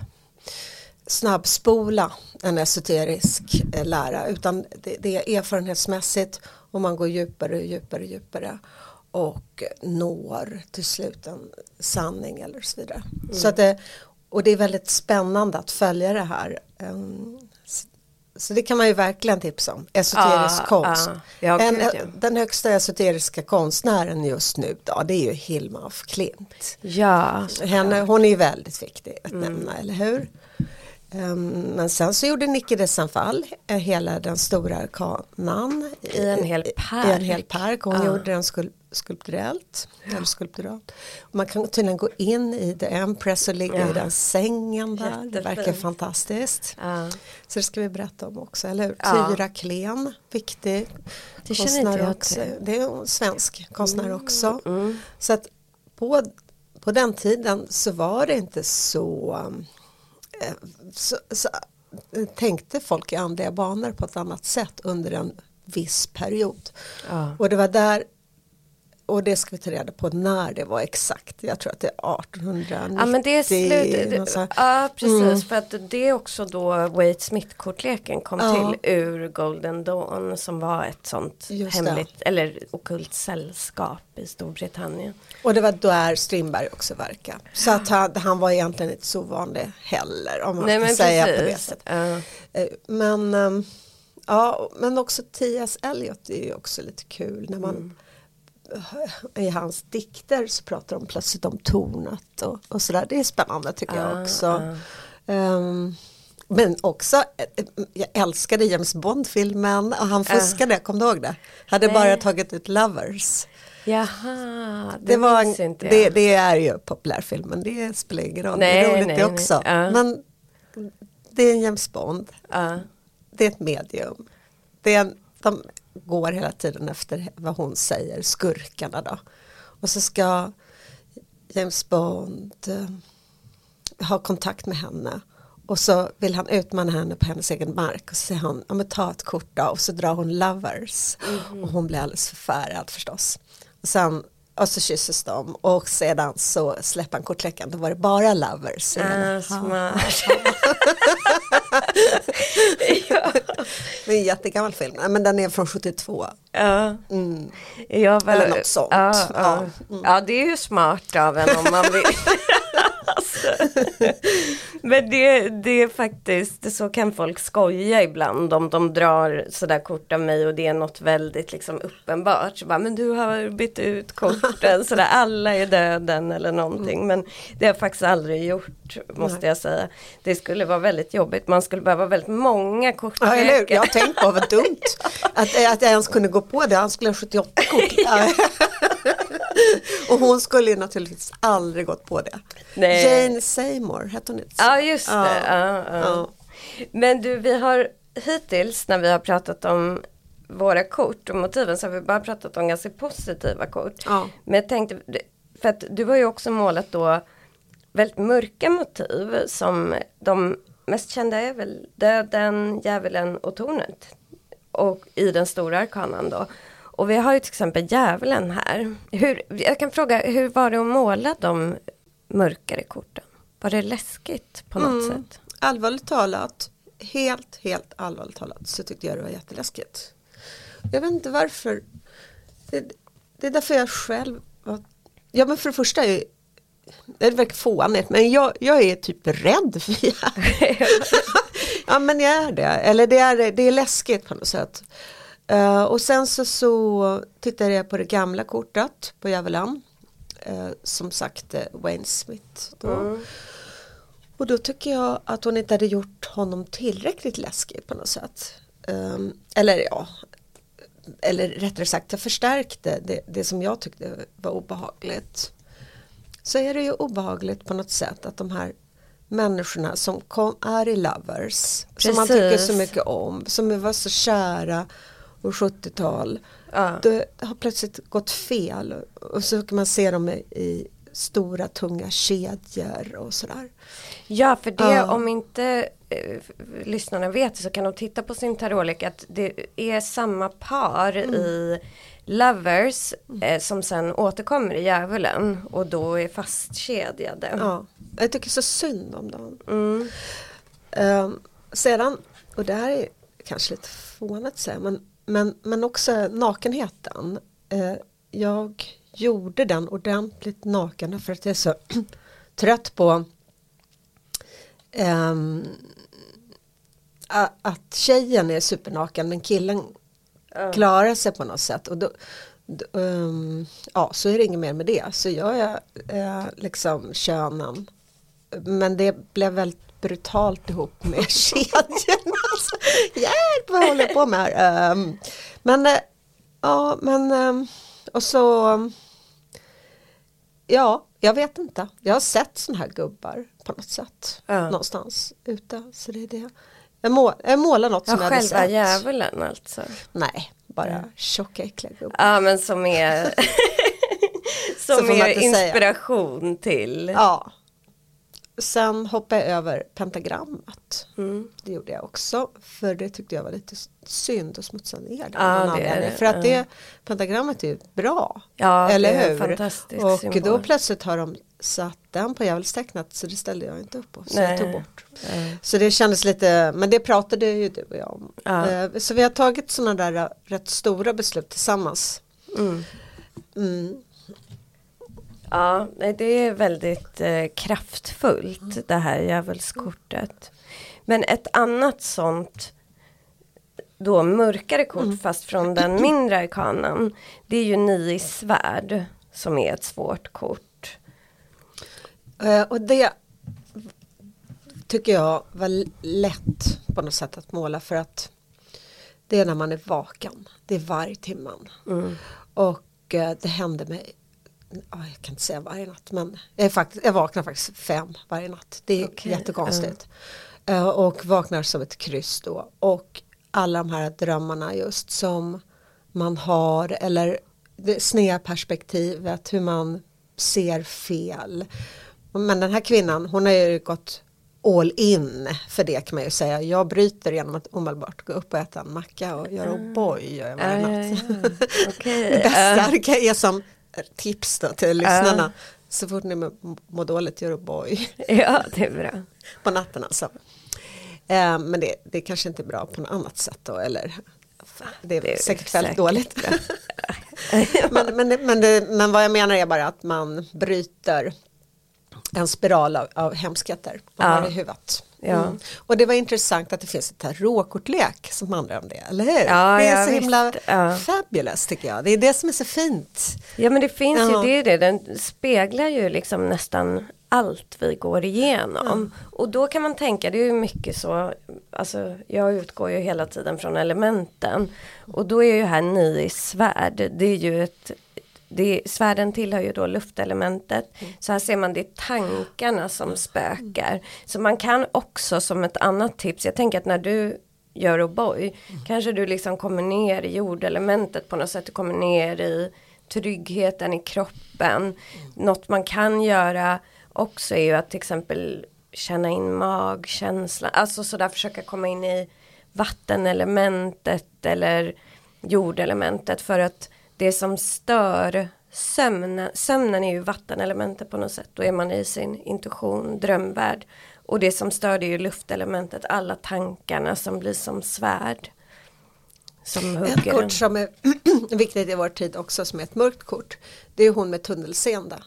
snabbspola en esoterisk eh, lära utan det, det, är erfarenhetsmässigt och man går djupare och djupare och djupare och når till slut en sanning eller så vidare. Mm. Så att det, och det är väldigt spännande att följa det här. Um, så det kan man ju verkligen tipsa om. Esoterisk ah, konst. Ah, ja, en, ja. Den högsta esoteriska konstnären just nu då, det är ju Hilma af Klint. Ja, Henne, hon är ju väldigt viktig att mm. nämna, eller hur? Um, men sen så gjorde Nicke de Sanfall eh, hela den stora arkanan i en hel park. I en hel park. Hon ah. gjorde den skul skulpturellt. Ja. Eller skulpturalt. Man kan tydligen gå in i The Empress och ligga ja. i den sängen där. Jättefint. Det verkar fantastiskt. Ja. Så det ska vi berätta om också, eller hur? Ja. Tyra Klen, viktig det konstnär också. Till. Det är en svensk konstnär mm. också. Mm. Så att på, på den tiden så var det inte så, så, så tänkte folk i andliga banor på ett annat sätt under en viss period. Ja. Och det var där och det ska vi ta reda på när det var exakt. Jag tror att det är 1890. Ja men det är slut, ja precis mm. för att det är också då Wade Smith-kortleken kom ja. till ur Golden Dawn som var ett sånt Just hemligt det. eller okult sällskap i Storbritannien. Och det var där Strindberg också verkade. Så att han, han var egentligen inte så vanlig heller om man Nej, ska säga precis. på det sättet. Ja. Eh, men, ehm, ja, men också T.S. Eliot är ju också lite kul när man mm i hans dikter så pratar de plötsligt om tornet och, och sådär. Det är spännande tycker jag också. Um, Men också, eh, jag älskade James Bond-filmen och han fuskade, kom du ihåg det? Hade Nej. bara tagit ut Lovers. Jaha, det, Det, var, inte det, det är ju populärfilmen, det spelar ingen roll. det Nej, är roligt nej, det också. Ja. Men det är en James Bond, Ja. det är ett medium. Det är en, de går hela tiden efter vad hon säger, skurkarna då. Och så ska James Bond eh, ha kontakt med henne. Och så vill han utmana henne på hennes egen mark och så säger han, ja men ta ett kort då och så drar hon lovers. Och hon blir alldeles förfärad förstås. Och sen och så kysses de och sedan så släpper han kortleken, då var det bara lovers. Ah, smart. (laughs) ja. Det är en jättegammal film, men den är från 72. Ja. Mm. Var, Eller något sånt. Ja, Ja. ja. ja, det är ju smart av en om man vill. (laughs) (laughs) Men det, det är faktiskt, så kan folk skoja ibland om de drar sådär kort av mig och det är något väldigt liksom uppenbart. Så bara, men du har bytt ut korten, (laughs) sådär alla är döden eller någonting. Men det har jag faktiskt aldrig gjort, måste Nej. jag säga. Det skulle vara väldigt jobbigt, man skulle behöva väldigt många kort. Ja, eller hur? Jag har tänkt på vad dumt (laughs) att, att jag ens kunde gå på det. Han skulle ha 78 kort. (laughs) Och hon skulle ju naturligtvis aldrig gått på det. Nej. Jane Seymour, hette hon inte så? Ja just det. Ja. Ja, ja. Men du vi har hittills när vi har pratat om våra kort och motiven så har vi bara pratat om ganska positiva kort. Men jag tänkte, för att du har ju också målat då väldigt mörka motiv som de mest kända är väl döden, djävulen och tornet. Och i den stora arkanan då. Och vi har ju till exempel djävulen här. Hur, jag kan fråga, hur var det att måla de mörkare korten? Var det läskigt på något Mm. sätt? Allvarligt talat, helt, helt allvarligt talat så tyckte jag det var jätteläskigt. Jag vet inte varför. Det, det är därför jag själv var, ja men för det första är det verkar fånigt men jag, jag är typ rädd för djävulen. (laughs) (laughs) ja men jag är det, eller det är, det är läskigt på något sätt. Eh, och sen så, så tittade jag på det gamla kortet på djävulen. Eh, som sagt eh, Wayne Smith. Då. Mm. Och då tycker jag att hon inte hade gjort honom tillräckligt läskig på något sätt. Ehm, eller ja, eller rättare sagt jag förstärkte det, det som jag tyckte var obehagligt. Så är det ju obehagligt på något sätt att de här människorna som kom, är i lovers, som man tycker Precis. så mycket om, som var så kära och 70-tal, Ja. det har plötsligt gått fel och så kan man se dem i, stora tunga kedjor och sådär. Ja, för det Ja. om inte eh, lyssnarna vet så kan de titta på sin tarotlek att det är samma par Mm. i Lovers eh, som sen återkommer i djävulen och då är fastkedjade. Ja, jag tycker så synd om dem. Mm. Ehm, sedan, och det här är kanske lite fånigt att säga, men, men, men också nakenheten. Eh, jag gjorde den ordentligt naken för att jag är så (clears throat) trött på a- att tjejen är supernaken men killen Ja. klarar sig på något sätt. Och då, ehm, ja, så är det inget mer med det. Så jag är eh, liksom könen. Men det blev väldigt brutalt ihop med (laughs) kedjorna. Alltså, Hjälp, vad håller jag på med här? Ehm, men eh, ja, men ehm, och så Ja, jag vet inte. Jag har sett sådana här gubbar på något sätt. Ja. Någonstans ute. Så det är det. Jag, må, jag målar något Ja, som jag hade själva sett. djävulen alltså. Nej, bara tjocka äckliga gubbar. Ja, men som är (laughs) som är inte säga. inspiration till. Ja. Sen hoppade jag över pentagrammet. Mm. Det gjorde jag också. För det tyckte jag var lite synd att smutsa ner det. Någon det det. För att det, pentagrammet är ju bra. Ja, eller det är hur? Och symbol. då plötsligt har de satt den på djävulstecknet så det ställde jag inte upp på. Så Nej. jag tog bort. Ja. Så det kändes lite, men det pratade ju du och jag om. Ja. Eh, Så vi har tagit sådana där eh, rätt stora beslut tillsammans. Mm. Mm. Ja, det är väldigt eh, kraftfullt det här djävulskortet. Men ett annat sånt då mörkare kort fast från den mindre arkanan. Det är ju nio svärd som är ett svårt kort. Eh, Och det tycker jag var lätt på något sätt att måla för att det är när man är vaken. Det är vargtimman. Mm. Och eh, det hände mig, jag kan inte säga varje natt men jag, är faktiskt, jag vaknar faktiskt fem varje natt. Det är Okej, jättekonstigt. Eh, och vaknar som ett kryss då. Och alla de här drömmarna just som man har eller det sneda perspektivet hur man ser fel. Men den här kvinnan hon har ju gått all in för det kan man ju säga. Jag bryter genom att omedelbart gå upp och äta en macka och göra O'boy gör jag varje natt. (laughs) Okej. Det bästa jag ge som tips då till lyssnarna. Så fort ni mår dåligt gör O'boy (laughs) ja, det är bra. på natten alltså. Eh, men det, det är kanske inte är bra på något annat sätt då eller det är, Det är säkert väldigt dåligt. (laughs) men, men, men, det, men vad jag menar är bara att man bryter en spiral av, av hemskheter man Ja. har i huvudet. Ja. Mm. Och det var intressant att det finns ett tarotkortlek som handlar om det, eller hur? Ja, det är ja, så himla visst. Ja. fabulous tycker jag. Det är det som är så fint. Ja men det finns Ja. ju, det är det, den speglar ju liksom nästan allt vi går igenom. Och då kan man tänka, det är ju mycket så, alltså jag utgår ju hela tiden från elementen. Och då är ju här ni i svärd, det är ju ett det, svärden tillhör ju då luftelementet. Så här ser man det tankarna som spökar. Så man kan också som ett annat tips, jag tänker att när du gör O'boy, kanske du liksom kommer ner i jordelementet på något sätt, du kommer ner i tryggheten i kroppen. Något man kan göra också är ju att till exempel känna in magkänslan, alltså sådär försöka komma in i vattenelementet eller jordelementet för att det som stör sömnen, sömnen är ju vattenelementet på något sätt, då är man i sin intuition, drömvärld. Och det som stör det är ju luftelementet, alla tankarna som blir som svärd. Som Ett hugger en. kort som är (clears throat) viktigt i vår tid också som är ett mörkt kort. Det är hon med tunnelseende.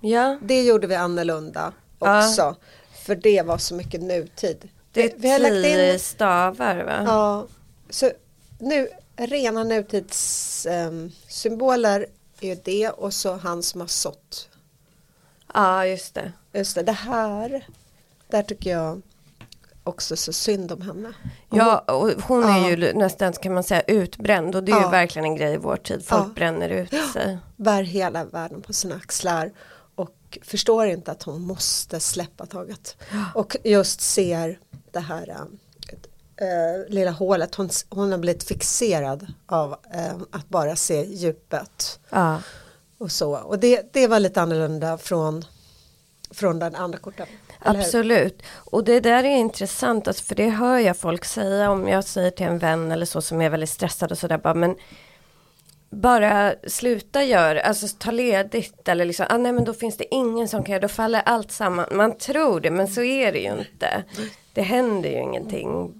Ja, Det gjorde vi annorlunda Ja. också. För det var så mycket nutid. det är vi har lagt tio in stavar va? ja, så nu, rena nutidssymboler symboler är det och så han som har sått. Ja, just det. Just det, det här, där tycker jag också så synd om henne. Ja, och hon Ja. är ju nästan kan man säga utbränd och det är Ja. ju verkligen en grej i vår tid. Folk Ja. bränner ut sig. bär hela världen på sina axlar och förstår inte att hon måste släppa taget. Och just ser det här äh, lilla hålet, hon, hon har blivit fixerad av äh, att bara se djupet Ja. och så. Och det, det var lite annorlunda från, från den andra korten. Absolut. Och det där är intressant, alltså, för det hör jag folk säga om jag säger till en vän eller så som är väldigt stressad och sådär bara men bara sluta göra, alltså ta ledigt eller liksom, ah, nej men då finns det ingen som kan göra, då faller allt samman. Man tror det men så är det ju inte. Det händer ju ingenting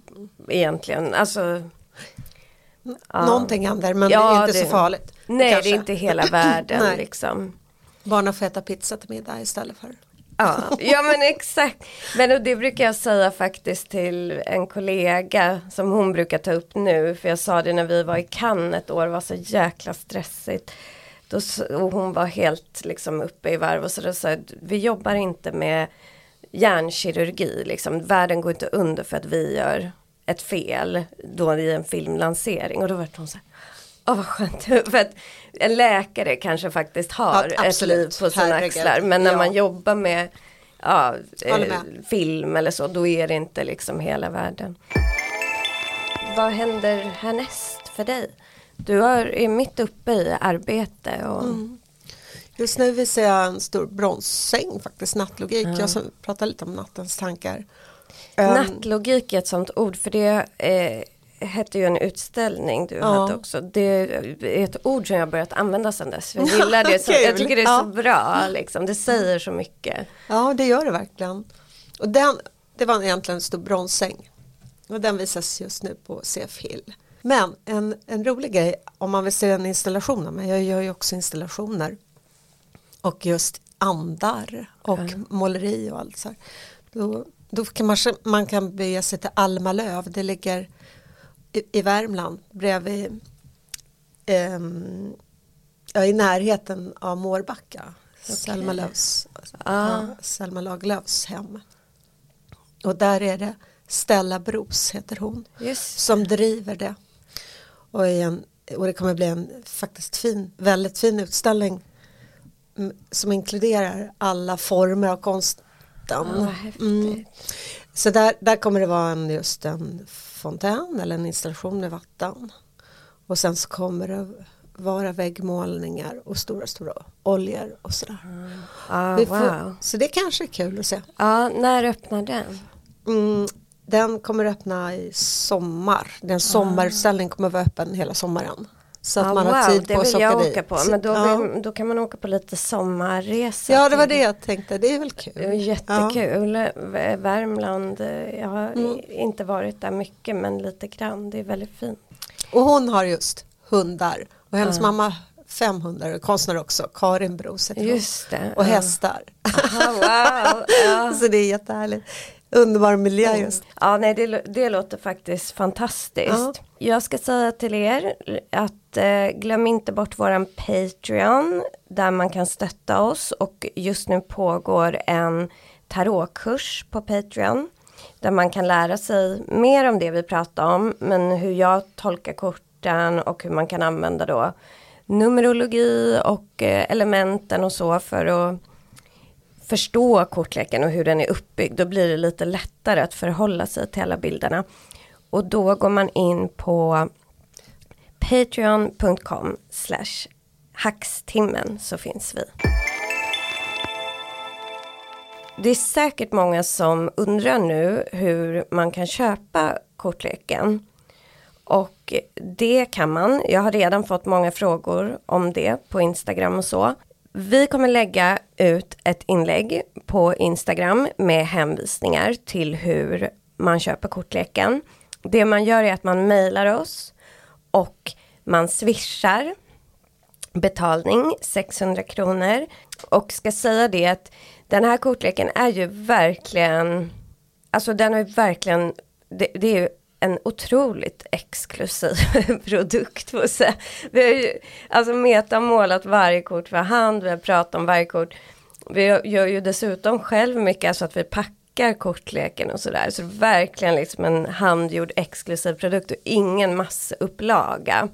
egentligen, alltså. ja. Någonting händer men Ja, det är inte det- så farligt. Nej kanske. det är inte hela (laughs) världen liksom. Barnen får äta pizza till middag istället för. Ja, ja men exakt. Men det brukar jag säga faktiskt till en kollega som hon brukar ta upp nu. För jag sa det när vi var i Cannes ett år, det var så jäkla stressigt. Då, och hon var helt liksom uppe i varv och så då sa jag, vi jobbar inte med hjärnkirurgi liksom. Världen går inte under för att vi gör ett fel då i en filmlansering. Och då var hon så här, Åh vad skönt, (laughs) för att en läkare kanske faktiskt har Ja, ett liv på sina Herregud. axlar. Men när Ja. man jobbar med ja, eh, med. film eller så, då är det inte liksom hela världen. Vad händer härnäst för dig? Du har, är mitt uppe i arbete och Mm. Just nu visar jag en stor bronssäng faktiskt, nattlogik. Jag som pratar lite om nattens tankar. Ehm, nattlogik är ett sånt ord för det eh, hette ju en utställning du Ja. hade också. Det är ett ord som jag börjat använda sedan dess. Jag gillar det, (laughs) så, jag tycker det är så Ja. bra liksom. Det säger så mycket. Ja, det gör det verkligen. Och den, det var egentligen en stor bronssäng. Och den visas just nu på CF Hill. Men en, en rolig grej om man vill se en installation av mig, jag gör ju också installationer. Och just andar och måleri och allt så här. Då, då kan man, man kan bege sig till Almalöv, det ligger i, i Värmland bredvid ehm, ja, i närheten av Mårbacka. Selma Löfs, Ah. Selma Lagerlöfs hem. Och där är det Stella Bros heter hon Just. som driver det. Och, en, och det kommer bli en faktiskt fin, väldigt fin utställning mm, som inkluderar alla former av konsten. Häftigt. Mm. Så där, där kommer det vara en, just en fontän eller en installation med vatten. Och sen så kommer det vara väggmålningar och stora stora oljor och sådär. Ah, Vi får, wow. Så det kanske är kul att se. Ja, när öppnar den? Mm, den kommer öppna i sommar. Den sommarutställningen kommer vara öppen hela sommaren. Så att Ah, man wow, har tid det på att vill åka jag dit. åka på. Men då, ja. då kan man åka på lite sommarresa. ja, det var det jag tänkte. Det är väl kul. Jättekul. V- Värmland, eh, jag har Mm. inte varit där mycket men lite grann. Det är väldigt fint. Och hon har just hundar. Och hennes Ja. mamma fem hundar, konstnär också. Karin Bros heter hon. Just det. Och ja. hästar. Aha, wow. (laughs) Ja. så det är jättehärligt. Underbar miljö Mm. just. Ja, nej, det, det låter faktiskt fantastiskt. Ja. Jag ska säga till er att eh, glöm inte bort våran Patreon där man kan stötta oss och just nu pågår en tarotkurs på Patreon där man kan lära sig mer om det vi pratar om men hur jag tolkar korten och hur man kan använda då numerologi och eh, elementen och så för att förstå kortleken och hur den är uppbyggd, då blir det lite lättare att förhålla sig till alla bilderna. Och då går man in på patreon.com slash hackstimmen så finns vi. Det är säkert många som undrar nu hur man kan köpa kortleken. Och det kan man. Jag har redan fått många frågor om det på Instagram och så. Vi kommer lägga ut ett inlägg på Instagram med hänvisningar till hur man köper kortleken. Det man gör är att man mejlar oss och man swishar betalning 600 kronor och ska säga det att den här kortleken är ju verkligen alltså den är verkligen det, det är ju en otroligt exklusiv (laughs) produkt får säga. Vi har ju, alltså Meta målat varje kort för hand, vi har pratat om varje kort. Vi gör ju dessutom själv mycket, alltså att vi packar kortleken och sådär. Så verkligen liksom en handgjord exklusiv produkt och ingen massupplaga.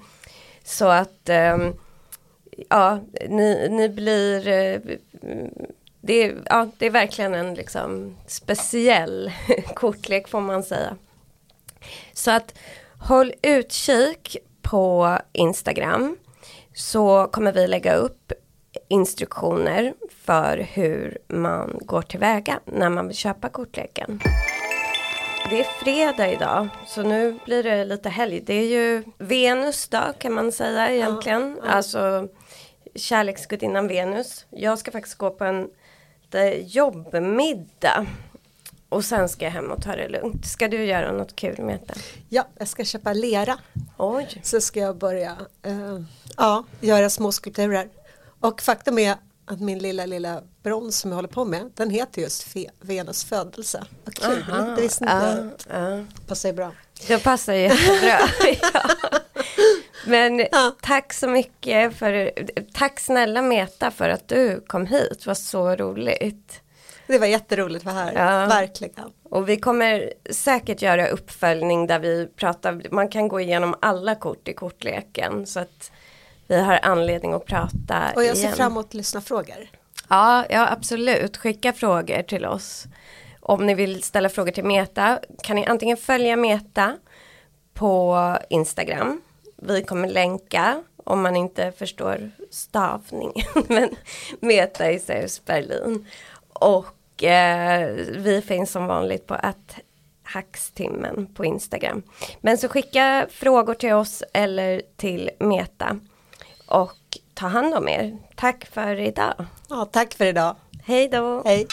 Så att ehm, ja, ni, ni blir eh, det är, ja, det är verkligen en liksom speciell (laughs) kortlek får man säga. Så att håll utkik på Instagram så kommer vi lägga upp instruktioner för hur man går tillväga när man vill köpa kortleken. Det är fredag idag så nu blir det lite helg. Det är ju Venus dag kan man säga egentligen. Alltså kärleksgudinnan Venus. Jag ska faktiskt gå på en jobbmiddag. Och sen ska jag hem och ta det lugnt. Ska du göra något kul Meta? Ja, jag ska köpa lera. Oj. Så ska jag börja eh, ja, göra små skulpturer. Och faktum är att min lilla, lilla brons som jag håller på med, den heter just Fe- Venus födelse. Vad kul, Aha, det visste inte ja, ja. Passar ju bra. Det passar jättebra. (laughs) ja. Men Ja. tack så mycket för, tack snälla Meta för att du kom hit, det var så roligt. Det var jätteroligt att vara här, Ja. verkligen. Och vi kommer säkert göra uppföljning där vi pratar, man kan gå igenom alla kort i kortleken så att vi har anledning att prata Och jag ser igen. fram emot lyssnarfrågor. Ja, ja absolut. Skicka frågor till oss. Om ni vill ställa frågor till Meta kan ni antingen följa Meta på Instagram. Vi kommer länka om man inte förstår stavningen. (laughs) Men Meta i Zeus Berlin. Och eh, vi finns som vanligt på att hackstimmen på Instagram. Men så skicka frågor till oss eller till Meta. Och ta hand om er. Tack för idag. Ja, tack för idag. Hej då! Hej.